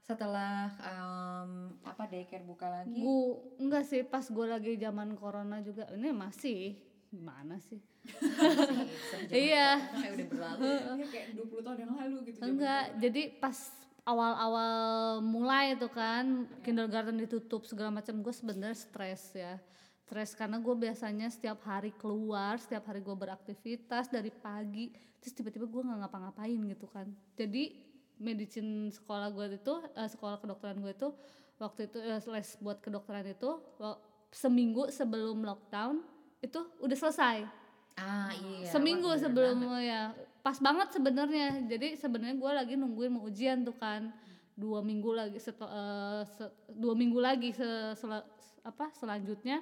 setelah em, apa daycare buka lagi? Gu enggak sih pas gue lagi zaman corona juga ini masih gimana sih Iya. kayak udah berlalu. Iya, kayak 20 tahun yang lalu gitu. enggak jadi pas awal-awal mulai itu kan kindergarten ditutup segala macam gue sebenarnya stres ya stres karena gue biasanya setiap hari keluar setiap hari gue beraktivitas dari pagi terus tiba-tiba gue nggak ngapa-ngapain gitu kan jadi medicine sekolah gue itu eh, sekolah kedokteran gue itu waktu itu eh, les buat kedokteran itu seminggu sebelum lockdown itu udah selesai Ah iya. seminggu sebelum banget. ya pas banget sebenarnya jadi sebenarnya gue lagi nungguin mau ujian tuh kan dua minggu lagi setel- eh, se- dua minggu lagi se- sela- apa selanjutnya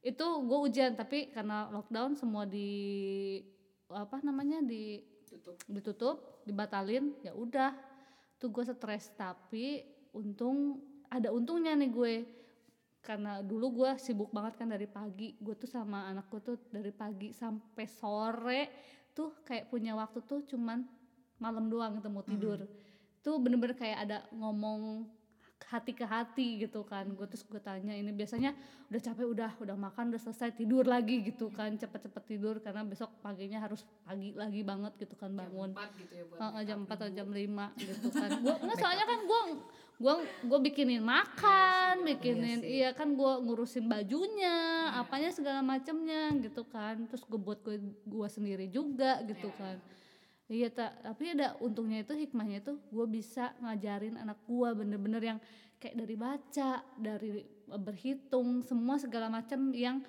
itu gue ujian tapi karena lockdown semua di apa namanya di tutup. ditutup dibatalin ya udah. Tuh gue stres tapi untung ada untungnya nih gue. Karena dulu gue sibuk banget kan dari pagi. Gue tuh sama anak gue tuh dari pagi sampai sore tuh kayak punya waktu tuh cuman malam doang gitu mau tidur. Tuh bener-bener kayak ada ngomong hati ke hati gitu kan gue terus gue tanya ini biasanya udah capek udah udah makan udah selesai tidur lagi gitu kan cepet-cepet tidur karena besok paginya harus pagi lagi banget gitu kan bangun Jam 4 gitu ya buat jam up 4 atau jam 5 gitu kan. Gua enggak soalnya kan gua gua gua bikinin makan, Iya sih, bikinin iya iya kan gua ngurusin bajunya, apanya segala macamnya gitu kan. Terus gua buat gua, gua sendiri juga gitu Iya. kan. Iya tak, tapi ada untungnya itu hikmahnya itu gue bisa ngajarin anak gua bener-bener yang kayak dari baca, dari berhitung, semua segala macam yang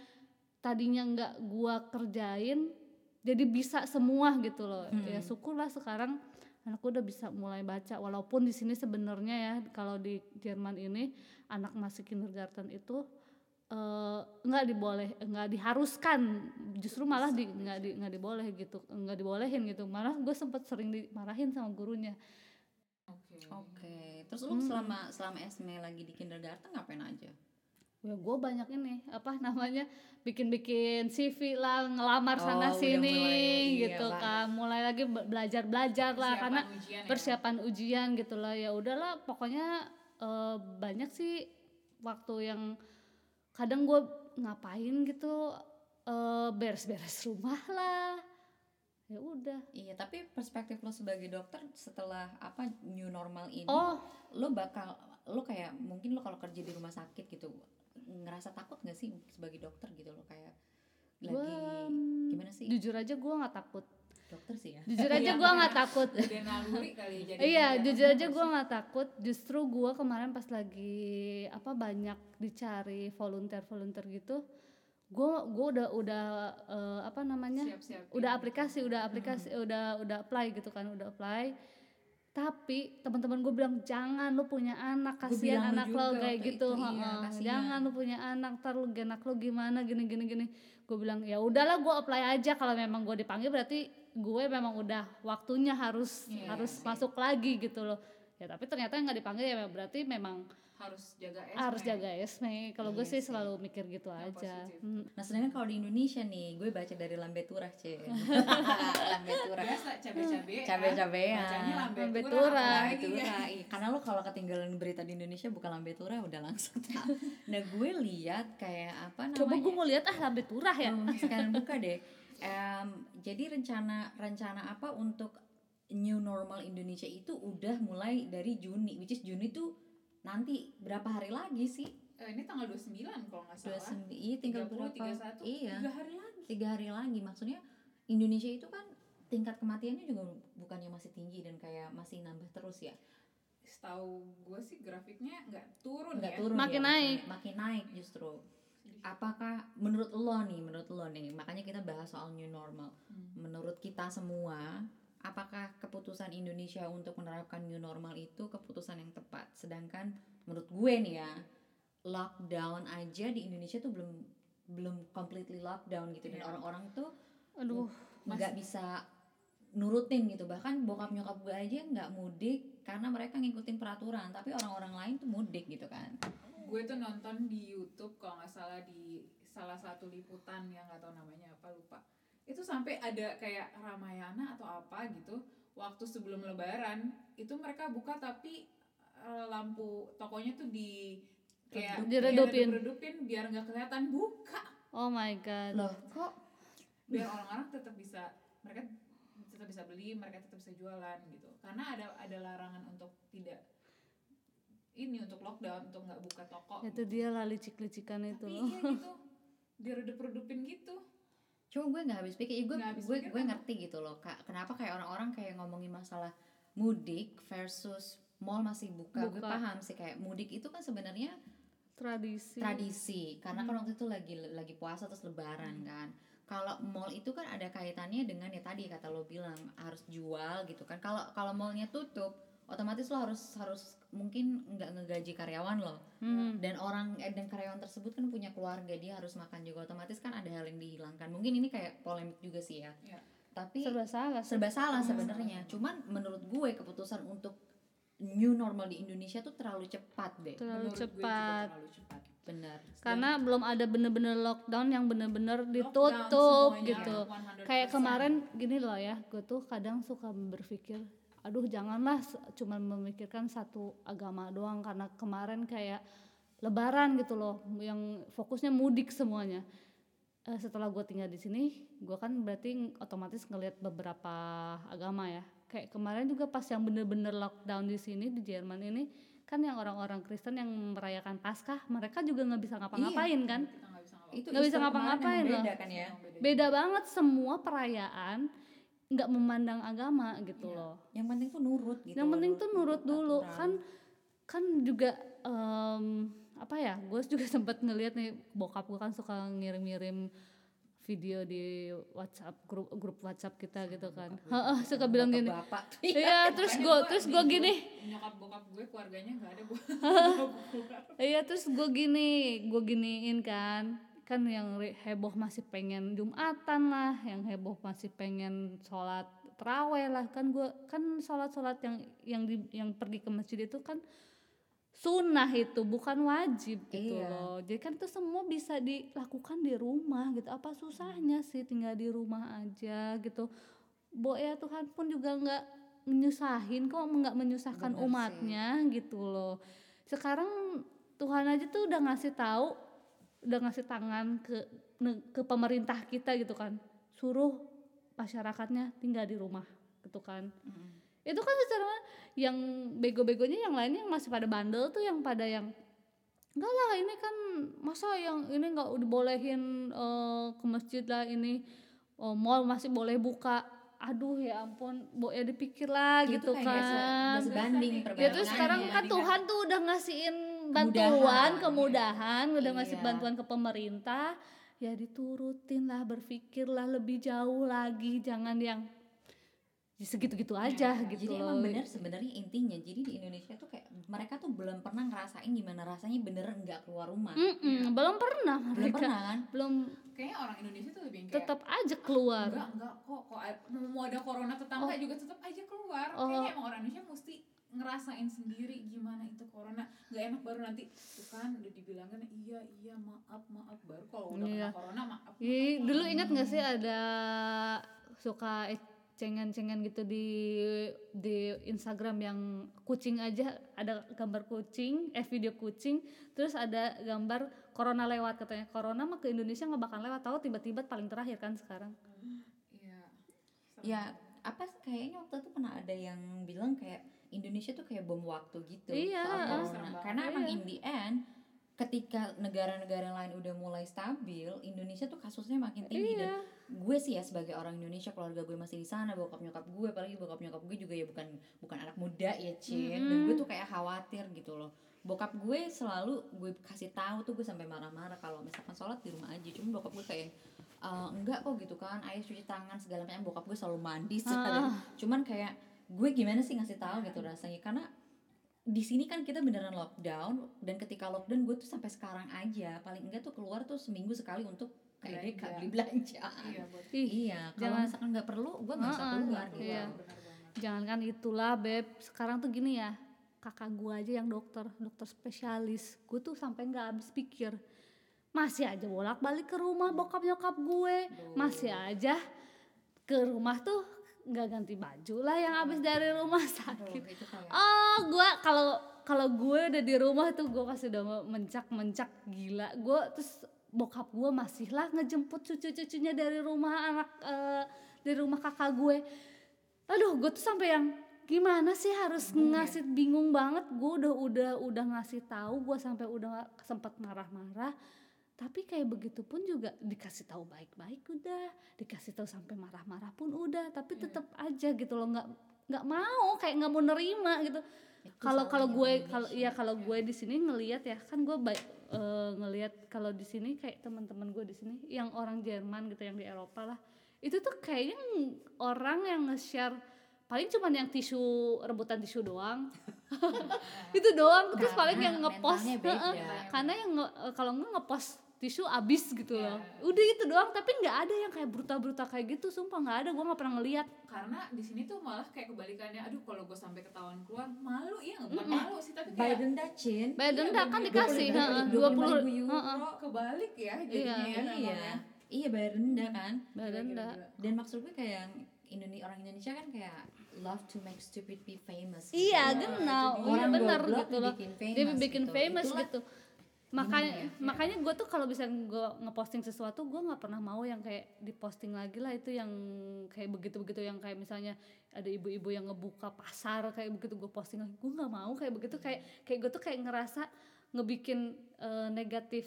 tadinya nggak gua kerjain jadi bisa semua gitu loh. Ya syukurlah sekarang anakku udah bisa mulai baca. Walaupun di sini sebenarnya ya kalau di Jerman ini anak masih kindergarten itu eh, nggak diboleh nggak diharuskan justru malah di nggak di nggak diboleh gitu nggak dibolehin gitu malah gue sempet sering dimarahin sama gurunya Oke. Oke. Terus lu selama selama Esme lagi di kindergarten ngapain aja? ya gue banyak ini apa namanya bikin-bikin CV lah ngelamar Oh, sana sini mulai, iya, gitu Pak. kan mulai lagi belajar belajar lah Persiapan karena ujian ya. persiapan ujian gitu lah ya udahlah pokoknya eh, banyak sih waktu yang kadang gue ngapain gitu eh, beres-beres rumah lah. Ya udah. Iya, tapi perspektif lo sebagai dokter setelah apa new normal ini, oh. lo bakal lo kayak mungkin lo kalau kerja di rumah sakit gitu ngerasa takut gak sih sebagai dokter gitu lo? Kayak lagi Gua, gimana sih? jujur aja gue nggak takut dokter sih ya jujur aja gue nggak takut kali ya jadi. Iya, jujur aja gue nggak takut. Justru gue kemarin pas lagi apa banyak dicari volunteer volunteer gitu, gue gue udah udah eh, apa namanya, Siap-siap. udah aplikasi, udah aplikasi, udah udah apply gitu kan, udah apply. Tapi teman-teman gue bilang jangan lu punya anak, kasihan lu anak lo kayak gitu, itu, iya, heeh. kasihan. jangan lu punya anak, ntar lu anak lo gimana, gini gini gini. Gue bilang ya udahlah gue apply aja kalau memang gue dipanggil berarti gue memang udah waktunya harus Iya harus sih. masuk lagi gitu loh ya tapi ternyata nggak dipanggil ya berarti memang harus jaga S. harus jaga esme kalau gue Iya sih selalu mikir gitu Yang aja positif. Hmm. nah sedangkan kalau di Indonesia nih gue baca dari lambe turah cie lambe turah Biasa cabe-cabe. cabe-cabean Bacanya lambe Lambe turah, Lambe ya. iya. karena lo kalau ketinggalan berita di Indonesia bukan lambe turah udah langsung nah gue lihat kayak apa namanya coba gue mau lihat ah lambe turah ya Hmm, sekarang buka deh. Em, jadi rencana rencana apa untuk new normal Indonesia itu udah mulai dari Juni, which is Juni tuh nanti berapa hari lagi sih? Eh, ini tanggal 29 kalau nggak Dua salah. sembi- iya tinggal 30, berapa? 31, Iya, Tiga hari lagi. tiga hari lagi. Maksudnya Indonesia itu kan tingkat kematiannya juga bukannya masih tinggi dan kayak masih nambah terus ya? Setahu gue sih grafiknya nggak turun Nggak ya. turun Makin ya, naik. makin naik justru. Apakah menurut lo nih, menurut lo nih, makanya kita bahas soal new normal. Hmm. menurut kita semua, apakah keputusan Indonesia untuk menerapkan new normal itu keputusan yang tepat? Sedangkan menurut gue nih ya, lockdown aja di Indonesia tuh belum belum completely lockdown gitu dan Iya. orang-orang tuh aduh nggak bisa nurutin gitu. Bahkan bokap nyokap gue aja nggak mudik karena mereka ngikutin peraturan. Tapi orang-orang lain tuh mudik gitu kan. Gue tuh nonton di YouTube kalau nggak salah di salah satu liputan yang nggak tahu namanya apa lupa. itu sampai ada kayak Ramayana atau apa gitu waktu sebelum Lebaran itu mereka buka tapi eh, lampu tokonya tuh di kayak Diredupin. redupin biar nggak kelihatan buka. Oh my god. Loh kok biar orang-orang tetap bisa mereka tetap bisa beli mereka tetap bisa jualan gitu. Karena ada ada larangan untuk tidak ini untuk lockdown untuk nggak buka toko. Itu dia lah licik-licikan itu. Tapi iya gitu diredup-redupin gitu. Cuma gue nggak habis pikir gue Nggak habis gue pikir gue apa? ngerti gitu loh kak. Kenapa kayak orang-orang kayak ngomongin masalah mudik versus mall masih buka, gue Buka. paham sih kayak mudik itu kan sebenarnya tradisi. tradisi. Karena kan Hmm. waktu itu lagi lagi puasa terus lebaran kan kalau mall itu kan ada kaitannya dengan ya tadi kata lo bilang harus jual gitu kan. Kalau kalau mallnya tutup otomatis lo harus harus mungkin nggak ngegaji karyawan lo. Hmm. dan orang eh, dan karyawan tersebut kan punya keluarga dia harus makan juga. Otomatis kan ada hal yang dihilangkan. Mungkin ini kayak polemik juga sih ya. Iya. tapi serba salah serba salah Serba sebenarnya. Cuman menurut gue keputusan untuk new normal di Indonesia tuh terlalu cepat deh. Terlalu Menurut gue juga cepat. terlalu cepat benar. Karena belum ada bener-bener lockdown yang bener-bener ditutup semuanya, gitu. 100%. kayak kemarin gini loh ya gue tuh kadang suka berpikir aduh janganlah cuma memikirkan satu agama doang karena kemarin kayak lebaran gitu loh yang fokusnya mudik semuanya. Eh, setelah gue tinggal di sini gue kan berarti otomatis ngelihat beberapa agama ya. Kayak kemarin juga pas yang bener-bener lockdown di sini di Jerman ini kan yang orang-orang Kristen yang merayakan Paskah mereka juga nggak bisa ngapa-ngapain kan kita nggak bisa ngapa-ngapain loh. beda kan ya beda. banget semua perayaan nggak memandang agama gitu Iya. loh yang penting tuh nurut gitu yang penting tuh nurut dulu aturan. kan kan juga em, apa ya gue juga sempat ngeliat nih bokap gue kan suka ngirim-ngirim video di WhatsApp grup grup WhatsApp kita gitu kan. Heeh, suka bilang gini. tuh iya terus gue terus gue gini. Nyokap bokap gue keluarganya nggak ada gue Iya terus gue gini, gue giniin kan, kan yang heboh masih pengen jumatan lah, yang heboh masih pengen sholat teraweh lah, kan gue kan sholat sholat yang yang di, yang pergi ke masjid itu kan sunnah itu bukan wajib gitu Iya. loh. Jadi kan itu semua bisa dilakukan di rumah gitu. Apa susahnya sih tinggal di rumah aja gitu. Bo ya Tuhan pun juga nggak menyusahin kok nggak menyusahkan Bener sih. umatnya gitu loh. Sekarang Tuhan aja tuh udah ngasih tahu, udah ngasih tangan ke ke pemerintah kita gitu kan. Suruh masyarakatnya tinggal di rumah gitu kan Mm. Itu kan secara yang bego-begonya yang lainnya yang masih pada bandel tuh yang pada yang enggak lah ini kan masa yang ini nggak dibolehin eh, ke masjid lah ini oh, mall masih boleh buka aduh ya ampun bo ya dipikir lah Itu gitu kan sebanding Ya, ya terus sekarang kan Dibandingkan- Tuhan tuh udah ngasihin Kemudahan. bantuan kemudahan udah ngasih Iya. bantuan ke pemerintah ya diturutin lah berpikirlah lebih jauh lagi jangan yang ya segitu-gitu aja Ya, gitu jadi loh. emang bener sebenarnya intinya. Jadi di Indonesia tuh kayak mereka tuh belum pernah ngerasain gimana rasanya beneran nggak keluar rumah. Mm-mm, belum pernah belum mereka. pernah kan? Belum. Kayaknya orang Indonesia tuh lebih kayak tetap aja keluar. Enggak enggak kok kok mau ada corona tetangga juga tetap aja keluar. Oh. kayaknya emang orang Indonesia mesti ngerasain sendiri gimana itu corona. Nggak enak baru nanti tuh kan udah dibilangin iya iya maaf maaf. Baru kalau udah Iya. kena corona maaf, maaf Ih, maaf. dulu ingat gak sih ada suka cengan-cengan gitu di di Instagram yang kucing aja. Ada gambar kucing eh video kucing terus ada gambar corona lewat katanya. Corona mah ke Indonesia nggak bakal lewat tahu tiba-tiba paling terakhir kan sekarang. Iya. Ya apa kayaknya waktu itu pernah ada yang bilang kayak Indonesia tuh kayak bom waktu gitu. Iya. soal corona. karena emang Iya. in the end ketika negara-negara lain udah mulai stabil Indonesia tuh kasusnya makin tinggi dan iya gue sih ya sebagai orang Indonesia keluarga gue masih di sana bokap nyokap gue apalagi bokap nyokap gue juga ya bukan bukan anak muda ya Cin. Dan Mhm. gue tuh kayak khawatir gitu loh. Bokap gue selalu gue kasih tahu tuh gue sampai marah-marah kalau misalkan sholat di rumah aja. Cuma bokap gue kayak "Eh, enggak kok gitu kan. Ayo cuci tangan segala macam. Bokap gue selalu mandi sekali Ah. cuman kayak gue gimana sih ngasih tahu gitu rasanya? Karena di sini kan kita beneran lockdown dan ketika lockdown gue tuh sampai sekarang aja paling enggak tuh keluar tuh seminggu sekali untuk kayak Belanja. beli belanja. Iya buat ih Iya, kalau Jangan- misalkan nggak perlu, gue nggak usah Ah, keluar iya. gitu. Iya. jangankan itulah beb. Sekarang tuh gini ya kakak gua aja yang dokter dokter spesialis. Gue tuh sampai nggak habis pikir. Masih aja bolak balik ke rumah bokap nyokap gue. Masih aja ke rumah tuh nggak ganti baju lah yang habis dari rumah sakit. oh gue kalau kalau gue udah di rumah tuh gue pasti udah mencak mencak gila. Gue terus bokap gue masih lah ngejemput cucu-cucunya dari rumah anak eh, dari rumah kakak gue. Aduh gue tuh sampai yang gimana sih harus Bingung ya? ngasih bingung banget. Gue udah udah udah ngasih tahu gue sampai udah sempat marah-marah. Tapi kayak begitu pun juga dikasih tahu baik-baik udah dikasih tahu sampai marah-marah pun udah. Tapi Iya. tetap aja gitu loh nggak nggak mau kayak nggak mau nerima gitu. Itu kalau kalau gue kalau iya kalau gue di sini ngelihat ya kan gue baik eh, ngelihat kalau di sini kayak teman-teman gue di sini yang orang Jerman gitu yang di Eropa lah itu tuh kayaknya orang yang nge-share paling cuman yang tisu rebutan tisu doang. Itu doang terus paling yang ngepost karena yang kalau nggak ngepost tisu abis gitu Iya. loh udah itu doang tapi nggak ada yang kayak brutal-brutal kayak gitu sumpah nggak ada gue nggak pernah ngeliat. Karena di sini tuh malah kayak kebalikannya aduh kalau gue sampai ketahuan keluar malu ya bukan Mm-mm. malu sih tapi Bayar kayak denda Cin. Bayar Iya, denda kan dikasih 25 heeh, ribu 20 euro. heeh. kebalik ya jadinya Iya. ya iya. Iya bayar denda kan? Bayar denda. dan maksud gue kayak yang Indone orang Indonesia kan kayak love to make stupid be famous iya Iya, genau iya orang bener goblok gitu loh. famous dia bikin gitu. famous Itulah gitu makanya ya? makanya gue tuh kalau bisa gue ngeposting sesuatu gue nggak pernah mau yang kayak diposting lagi lah itu yang kayak begitu begitu yang kayak misalnya ada ibu-ibu yang ngebuka pasar kayak begitu gue posting lagi gue nggak mau kayak begitu kayak kayak gue tuh kayak ngerasa ngebikin eh, negatif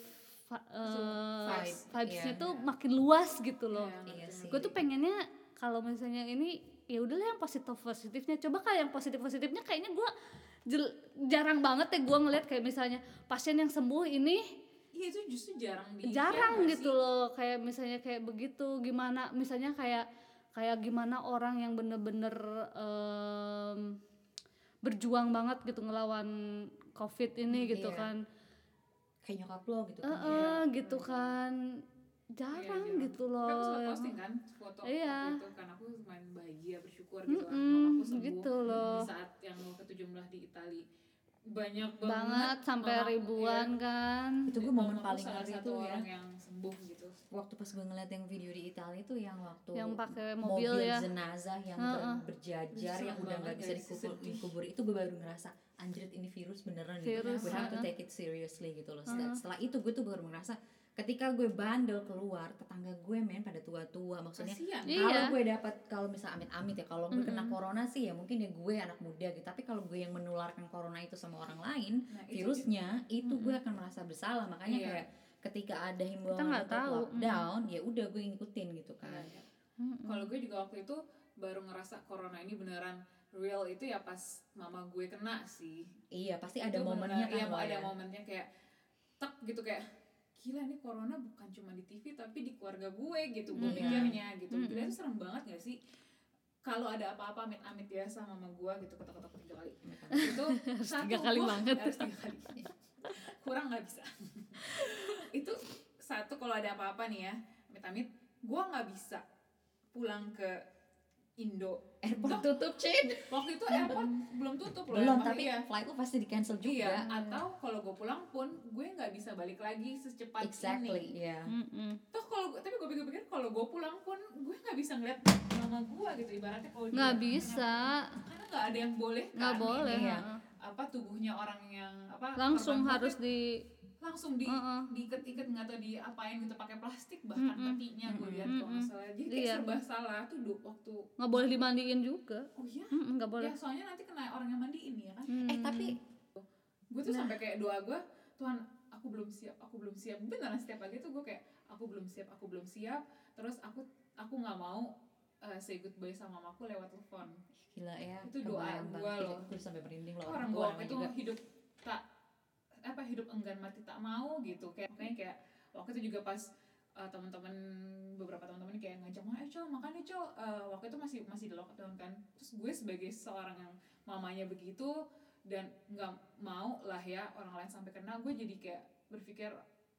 eh, vibes, vibesnya iya. tuh makin luas gitu loh Iya, Iya sih. gue tuh pengennya kalau misalnya ini ya udahlah yang positif positifnya coba kalau yang positif positifnya kayaknya gue jarang banget ya gue ngeliat kayak misalnya pasien yang sembuh ini Iya itu justru jarang di jarang gitu loh. Kayak misalnya kayak begitu gimana misalnya kayak kayak gimana orang yang bener-bener em, berjuang banget gitu ngelawan covid ini gitu Iya. kan. Kayak nyokap lo gitu kan eh, gitu kan jarang jarang. gitu Tapi loh aku sempat posting kan foto Iya. waktu itu kan aku main bahagia bersyukur gitu kan. Mm-mm, mamaku sembuh gitu loh. di saat yang ke-17 di Itali. Banyak banget, banget sampai mamaku, ribuan iya. kan. Itu gue momen paling ngeri satu tuh ya. orang yang sembuh gitu. Waktu pas gue ngeliat yang video di Italia tuh yang waktu yang pakai mobil, ya. jenazah yang ber- berjajar Itu yang udah nggak bisa dikubur, dikubur. Itu gue baru ngerasa anjrit ini virus beneran gitu. Virus, we have to heeh. take it seriously gitu loh. Setelah, setelah itu gue tuh baru ngerasa ketika gue bandel keluar tetangga gue men pada tua-tua maksudnya kasihan Iya. kalau gue dapat kalau misal amit-amit ya kalau gue kena Mm-mm. corona sih ya mungkin ya gue anak muda gitu tapi kalau gue yang menularkan corona itu sama orang lain nah, itu virusnya itu gue Mm-mm. akan merasa bersalah makanya Iya. kayak ketika ada himbauan untuk tahu, lockdown ya udah gue ngikutin gitu kan Iya. Mm-mm. kalau gue juga waktu itu baru ngerasa corona ini beneran real itu ya pas mama gue kena sih iya pasti Itu ada momennya beneran- kan iya, ada ya. momennya kayak tek gitu kayak gila ini corona bukan cuma di TV tapi di keluarga gue gitu gue Mm-mm. mikirnya gitu Mm-mm. gila itu serem banget gak sih kalau ada apa-apa amit-amit ya sama mama gue gitu ketok-ketok tiga kali itu satu tiga kali gua- banget. harus tiga kali kurang nggak bisa itu satu kalau ada apa-apa nih ya amit-amit gue nggak bisa pulang ke Indo airport tutup Cin waktu itu airport belum tutup loh belum tapi iya. flight lu pasti di cancel juga Iya, atau kalau gue pulang pun gue nggak bisa balik lagi secepat exactly ini. iya Mm-mm. Toh kalau tapi gue pikir-pikir kalau gue pulang pun gue nggak bisa ngeliat mama gue gitu ibaratnya kalau dia- nggak bisa karena nggak ada yang boleh nggak kan boleh ini, heeh. apa tubuhnya orang yang apa langsung harus COVID, di langsung di Heeh. diikat-ikat nggak tahu diapain gitu pakai plastik bahkan Mm-mm. petinya gue lihat Mm-mm. kalau nggak salah jadi kayak Iya. serba salah tuh du- waktu nggak boleh dimandiin juga oh iya nggak boleh ya soalnya nanti kena orang yang mandiin ya kan eh Hmm. tapi gue tuh Nah. sampai kayak doa gue Tuhan aku belum siap aku belum siap beneran setiap pagi tuh gue kayak aku belum siap aku belum siap terus aku aku nggak mau uh, say goodbye sama mamaku lewat telepon gila ya Itu doa banget. loh. gue sampai merinding loh orang gue itu juga hidup tak apa hidup enggan mati tak mau gitu. Kayak makanya kayak waktu itu juga pas uh, teman-teman beberapa teman-teman kayak ngajak mah eh makan col Uh, waktu itu masih masih di lockdown kan. Terus gue sebagai seorang yang mamanya begitu dan nggak mau lah ya orang lain sampai kena gue jadi kayak berpikir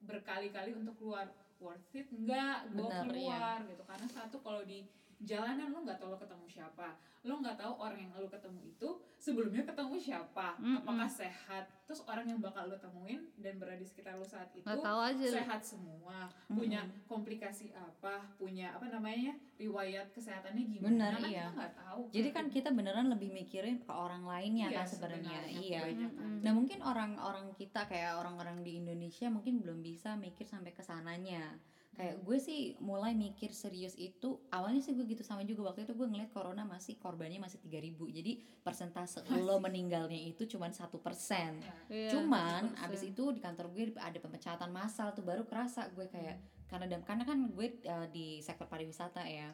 berkali-kali untuk keluar worth it nggak? Gue iya. keluar gitu. Karena satu kalau di jalanan lo nggak tahu lo ketemu siapa lo nggak tahu orang yang lo ketemu itu sebelumnya ketemu siapa Mm-mm. apakah sehat terus orang yang bakal lo temuin dan berada di sekitar lo saat itu tahu aja sehat semua punya komplikasi apa punya apa namanya riwayat kesehatannya gimana Benar, kan iya. kita nggak tahu Jadi kan kita beneran lebih mikirin ke orang lainnya Iya, kan sebenarnya. Iya. Mm-mm. Nah mungkin orang-orang kita kayak orang-orang di Indonesia mungkin belum bisa mikir sampai ke sananya. Kayak gue sih mulai mikir serius itu awalnya sih gue gitu sama juga waktu itu gue ngeliat corona masih korbannya masih 3000 jadi persentase lo meninggalnya itu cuma satu persen. Ya. Iya, Cuman 100%. abis itu di kantor gue ada pemecatan massal tuh baru kerasa gue kayak karena dan karena kan gue uh, di sektor pariwisata ya.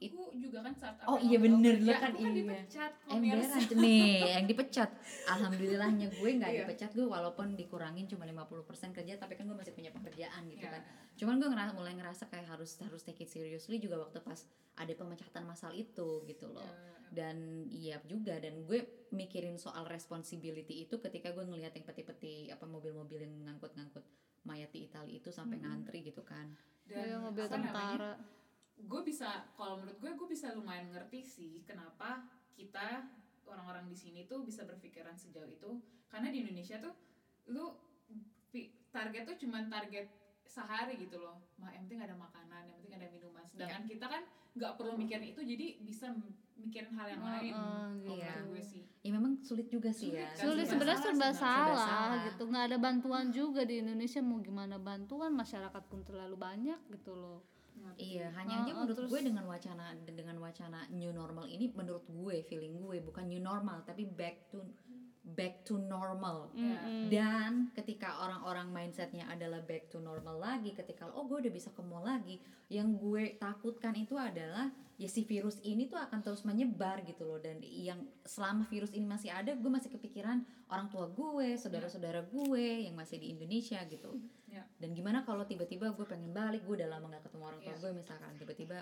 Aku juga kan saat Oh, iya bener, lo kan aku kan iya. dipecat Emberan pemirsa. nih yang dipecat alhamdulillahnya gue nggak Iya. dipecat gue walaupun dikurangin cuma 50% kerja tapi kan gue masih punya pekerjaan gitu Iya. kan cuman gue ngerasa mulai ngerasa kayak harus harus take it seriously juga waktu pas ada pemecatan massal itu gitu loh Ya. dan iya juga dan gue mikirin soal responsibility itu ketika gue ngelihat yang peti-peti apa mobil-mobil yang ngangkut-ngangkut mayat di Italia itu sampai Mm-mm. ngantri gitu kan dan Iya, mobil apa namanya, tentara gue bisa kalau menurut gue gue bisa lumayan ngerti sih kenapa kita orang-orang di sini tuh bisa berpikiran sejauh itu. Karena di Indonesia tuh lu target tuh cuman target sehari gitu loh. Mah yang penting ada makanan yang penting ada minuman. Sedangkan kita kan nggak perlu mikirin itu jadi bisa mikirin hal yang lain. Gitu. Iya. gue sih. Ya memang sulit juga sih Sulit ya kan, sulit sebenarnya salah serba sebenarnya. salah, salah. gitu. Nggak ada bantuan juga di Indonesia. Mau gimana bantuan? Masyarakat pun terlalu banyak gitu loh Ngerti. Iya, hanya aja Oh, oh, menurut terus- gue dengan wacana dengan wacana new normal ini menurut gue feeling gue bukan new normal tapi back to back to normal. Mm-mm. Dan ketika orang-orang mindsetnya adalah back to normal lagi, ketika oh gue udah bisa ke mall lagi, yang gue takutkan itu adalah ya si virus ini tuh akan terus menyebar gitu loh dan yang selama virus ini masih ada, gue masih kepikiran orang tua gue, saudara-saudara gue yang masih di Indonesia gitu. Ya. Dan gimana kalau tiba-tiba gue pengen balik, gue udah lama gak ketemu orang tua Ya. gue misalkan tiba-tiba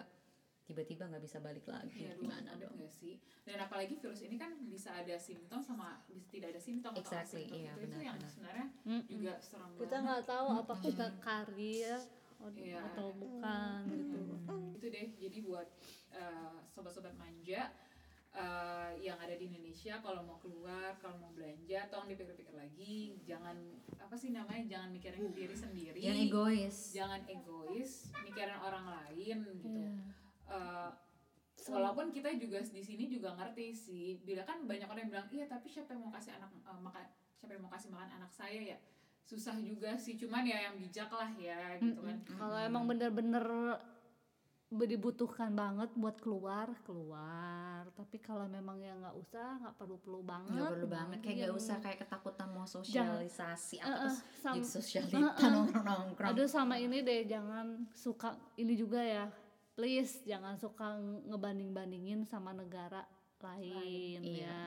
tiba-tiba nggak bisa balik lagi, Iya, gimana ada dong? nggak sih? Dan apalagi virus ini kan bisa ada simptom sama bisa tidak ada simptom atau Exactly, asimptom. iya, itu, itu benar, yang benar. sebenarnya Mm-mm. juga serem kita banget. nggak tahu apa kita karya Iya. atau bukan gitu itu deh jadi buat eh, sobat-sobat manja eh, yang ada di Indonesia kalau mau keluar kalau mau belanja tolong dipikir-pikir lagi jangan apa sih namanya jangan mikirin diri sendiri Jangan egois. jangan egois mikirin orang lain gitu Iya. Eh, walaupun kita juga di sini juga ngerti sih bila kan banyak orang yang bilang iya tapi siapa yang mau kasih anak eh, makan siapa yang mau kasih makan anak saya ya? Susah juga sih cuman ya yang bijak lah ya gitu kan. Mm-mm. kalau emang bener-bener be- dibutuhkan banget buat keluar keluar. Tapi kalau memang ya nggak usah nggak perlu perlu banget. Nggak perlu banget kayak nggak yang- usah kayak ketakutan mau sosialisasi Eh, atau eh, terus sam- jadi sosialita eh, eh. nongkrong-nongkrong. Aduh sama ini deh jangan suka ini juga ya please jangan suka ngebanding-bandingin sama negara lain Iya. ya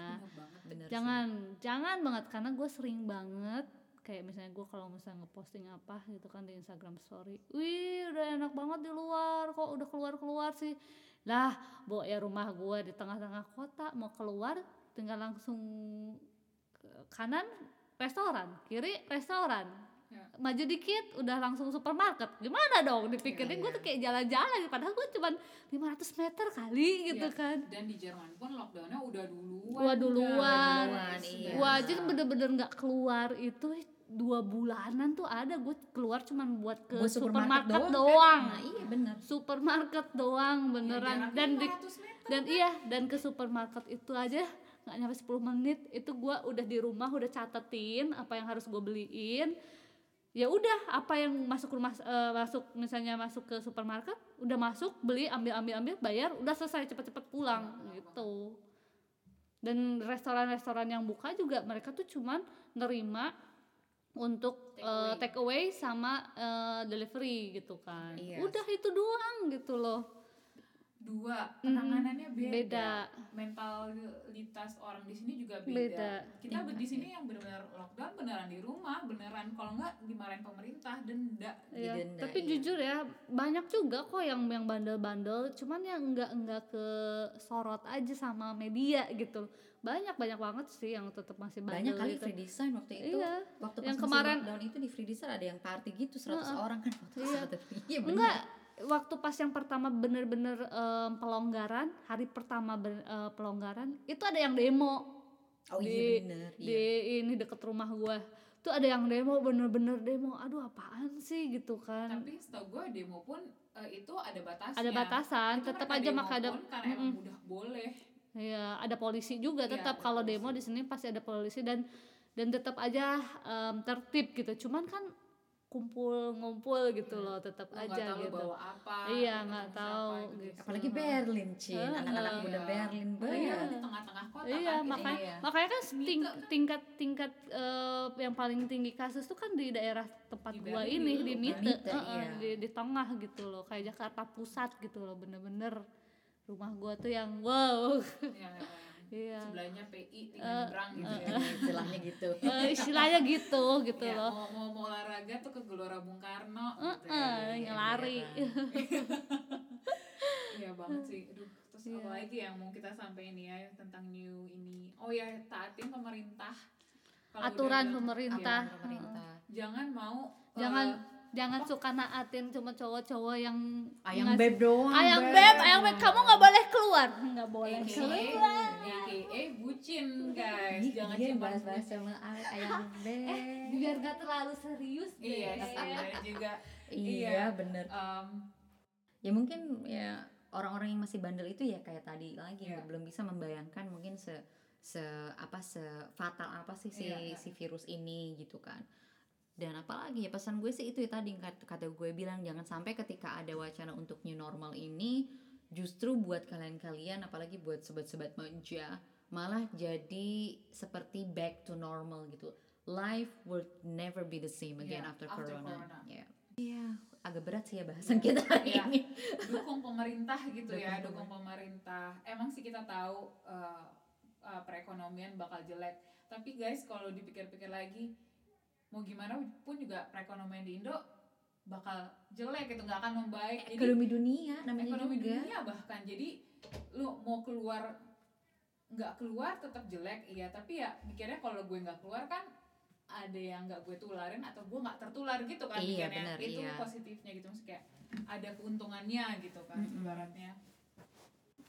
Bener sih. jangan jangan banget karena gue sering banget kayak misalnya gue kalau misalnya ngeposting apa gitu kan di Instagram Story, wih udah enak banget di luar, kok udah keluar keluar sih, lah bo ya rumah gue di tengah-tengah kota mau keluar tinggal langsung ke kanan restoran, kiri restoran, Ya. maju dikit udah langsung supermarket, gimana dong Iya, dipikirnya gue iya. tuh kayak jalan-jalan, padahal gue cuman 500 meter kali gitu Iya. kan. dan di Jerman pun lockdownnya udah duluan Gua duluan. Duluan, iya. Gua aja bener-bener nggak keluar itu dua bulanan tuh ada gue keluar cuman buat ke Buat supermarket, supermarket doang, nah iya bener supermarket doang Ya, beneran jaraknya dan di 500 meter. dan iya dan ke supermarket itu aja nggak nyampe 10 menit itu gua udah di rumah udah catetin apa yang harus gue beliin ya udah apa yang masuk rumah eh, masuk misalnya masuk ke supermarket udah masuk beli ambil ambil ambil bayar udah selesai cepet-cepet pulang gitu dan restoran-restoran yang buka juga mereka tuh cuman nerima untuk Take eh, away. take away sama eh, delivery gitu kan Iya. udah itu doang gitu loh dua penanganannya beda. beda. mentalitas orang di sini juga beda, Beda. kita Iya. di sini yang benar-benar lockdown beneran di rumah beneran kalau nggak dimarahin pemerintah denda Iya, Didenda, tapi iya. jujur ya banyak juga kok yang yang bandel-bandel, cuman yang enggak enggak ke sorot aja sama media gitu. Banyak banyak banget sih yang tetap masih bandel banyak kali gitu. free design waktu itu Iya. waktu Yang pas kemarin- masih lockdown itu di free design ada yang party gitu 100 Heeh. orang kan foto Iya. iya Enggak, waktu pas yang pertama bener-bener em, pelonggaran hari pertama ben- eh, pelonggaran itu ada yang demo. Oh di- iya bener di iya. ini deket rumah gua. Tuh ada yang demo bener-bener demo. Aduh apaan sih gitu kan. Tapi setahu gue demo pun eh, itu ada batasnya. Ada batasan Itu tetap mereka aja maka ada karena emang Mm-mm. udah boleh. Ya ada polisi juga Iya, tetap ada kalau demo di sini pasti ada polisi dan dan tetap aja em, tertib gitu. Cuman kan kumpul ngumpul gitu Iya. loh tetap Lu aja nggak tahu gitu bawa apa Iya, nggak tahu itu gitu. biasa. apalagi Berlin Cin Heeh. anak-anak muda Iya. Berlin kan banget di tengah-tengah kota iya kan gitu. makanya Iya. makanya kan ting- kan. tingkat tingkat eh, yang paling tinggi kasus tuh kan di daerah tempat Di gua Berlin ini di kan. Mite, Mite, Heeh, iya. di, di tengah gitu loh kayak Jakarta Pusat gitu loh bener-bener rumah gua tuh yang wow Yang iya sebelahnya PI tinggal Eh, nyebrang gitu ya. istilahnya gitu Eh, istilahnya gitu gitu Ya, loh mau, mau, mau olahraga tuh ke Gelora Bung Karno gitu Heeh, ya. yang lari Iya banget sih. Aduh, terus Iya. apa lagi yang mau kita sampaikan ya tentang new ini? Oh ya, taatin pemerintah. Kalau aturan udah- pemerintah Aturan pemerintah Jangan mau eh, jangan suka naatin cuma cowok-cowok yang ayang ngasih- beb doang ayang beb ayang beb kamu nggak boleh keluar nggak boleh AKA, keluar AKA bucin guys. Ih, Jangan iya cuma bahas-bahas sama ay- ayang beb biar gak terlalu serius deh. Iya, sebenarnya juga iya Iya. bener em, ya mungkin ya orang-orang yang masih bandel itu ya kayak tadi lagi Iya. belum bisa membayangkan mungkin se se apa se fatal apa sih si Iya, iya. si virus ini gitu kan dan apalagi ya pesan gue sih itu ya tadi kata, gue bilang jangan sampai ketika ada wacana untuk new normal ini justru buat kalian-kalian apalagi buat sobat-sobat manja malah jadi seperti back to normal gitu life will never be the same again Iya, after, after corona corona. Ya. Iya, agak berat sih ya bahasan kita hari Iya. ini dukung pemerintah gitu ya, Dukung dukung pemerintah. Emang sih kita tahu eh, eh, perekonomian bakal jelek, tapi guys kalau dipikir-pikir lagi, mau gimana pun juga perekonomian di Indo bakal jelek gitu, nggak akan membaik. Jadi ekonomi dunia namanya ekonomi juga dunia bahkan jadi lu mau keluar nggak keluar tetap jelek iya tapi ya mikirnya kalau gue nggak keluar kan ada yang nggak gue tularin atau gue nggak tertular gitu kan Iya, mikirnya benar, itu iya. positifnya gitu maksudnya kayak ada keuntungannya gitu kan Mm-mm. ibaratnya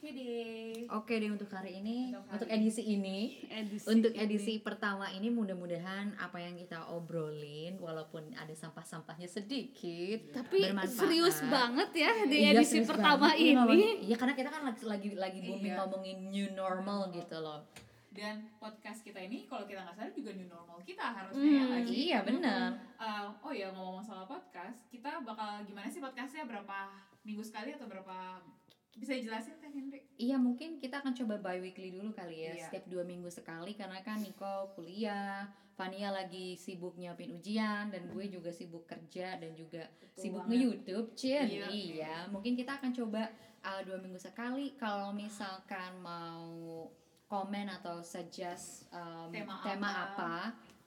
oke deh Oke deh untuk hari ini, Untuk hari untuk edisi ini, edisi untuk ini. edisi pertama ini mudah-mudahan apa yang kita obrolin walaupun ada sampah-sampahnya sedikit tapi bermanfaat. serius banget ya di Iya, edisi pertama banget. Iya, ini Iya karena kita kan lagi lagi lagi booming Iya. ngomongin new normal gitu loh. dan podcast kita ini kalau kita nggak salah juga new normal kita harusnya ya Hmm, nggak sih? Iya benar. Uh, oh ya ngomong soal podcast, kita bakal gimana sih podcastnya berapa minggu sekali atau berapa bisa dijelasin Teh Hendrik? Iya mungkin kita akan coba bi weekly dulu kali ya Iya. setiap dua minggu sekali karena kan Niko kuliah, Fania lagi sibuk nyiapin ujian dan gue juga sibuk kerja dan juga sibuk banget. nge-youtube Cien. Iya. Iya. mungkin kita akan coba uh, dua minggu sekali kalau misalkan mau komen atau suggest um, Tema tema, apa. apa.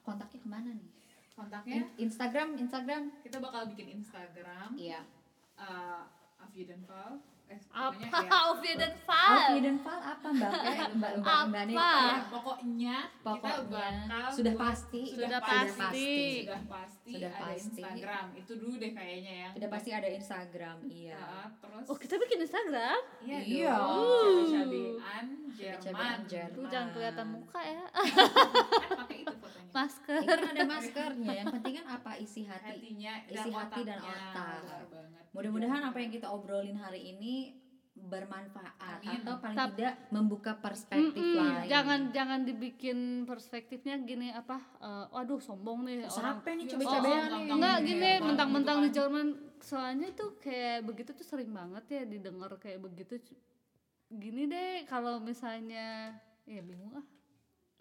kontaknya ke mana nih? Kontaknya In- Instagram, Instagram. kita bakal bikin Instagram Iya. uh, Afyu dan Val. Eh, apa pokoknya ya. Alfie dan Val Alfie dan Val apa mbak? Eh, mbak mbak mbak Niko Apa? ya. Ya, pokoknya, kita Pokoknya bakal sudah buat- pasti, Sudah pasti. pasti. sudah pasti Sudah ada pasti. Instagram. Itu dulu deh kayaknya ya. Sudah pasti ada Instagram, iya. Uh, terus oh kita bikin Instagram iya Iya. dong. Cabe-cabean Cabe-cabean Jerman. Jerman. Tuh jangan kelihatan muka ya Kan pakai itu fotonya. masker Ini kan ada maskernya. Yang penting kan apa isi hati. hatinya Isi hati dan otak. Mudah-mudahan apa yang kita obrolin hari ini bermanfaat Amin. atau paling Tap- tidak membuka perspektif Mm-mm, lain. jangan jangan dibikin perspektifnya gini apa eh, waduh sombong nih orang Siapa nih Oh, coba-cobain oh, nih? enggak Iya, gini mentang-mentang gitu di kan. Jerman soalnya tuh kayak begitu tuh sering banget ya didengar kayak begitu gini deh kalau misalnya ya bingung ah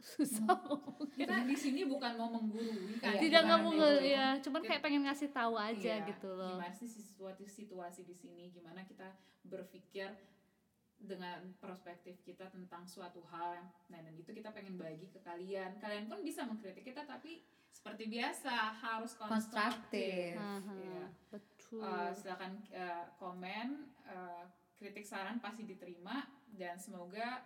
susah ngomongnya. kita di sini bukan mau menggurui kan Iya, tidak nggak mau ya cuman kayak pengen ngasih tahu aja Iya, gitu loh. gimana sih situasi situasi di sini? Gimana kita berpikir dengan perspektif kita tentang suatu hal yang nah dan itu kita pengen bagi ke kalian. Kalian pun bisa mengkritik kita tapi seperti biasa harus Konstruktif. konstruktif. Aha, Iya. betul. Uh, silakan uh, komen uh, kritik saran pasti diterima dan semoga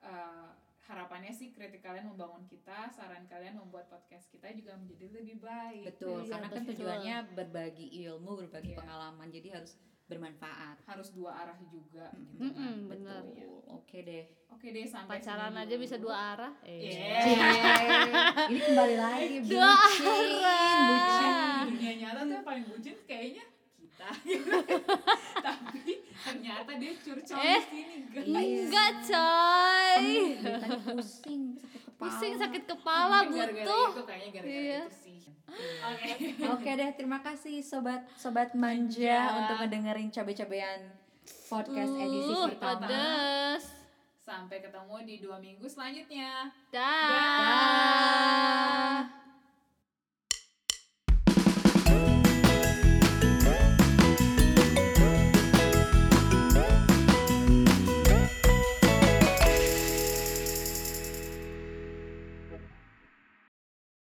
uh, harapannya sih kritik kalian membangun kita saran kalian membuat podcast kita juga menjadi lebih baik Betul, Iya, karena kan betul. tujuannya berbagi ilmu, berbagi Iya. pengalaman. Jadi harus bermanfaat harus dua arah juga gitu kan. Mm-mm, bener. Betul, ya. oke deh oke deh sampai pacaran aja bisa dua arah eh Yeah. Cie, ini kembali lagi Dua bucin arah. bucin dunia nyata tuh yang paling bucin kayaknya kita tapi ternyata dia curcol Eh, di sini guys. enggak coy. Beritanya pusing sakit kepala. Pusing sakit kepala Mungkin gara-gara butuh itu kayaknya gara-gara Iya. itu sih. Oke. Oke deh, terima kasih sobat sobat manja Manja. untuk ngedengerin cabe-cabean podcast edisi Uh, pertama. pedes. Sampai ketemu di dua minggu selanjutnya. Dah. Bye.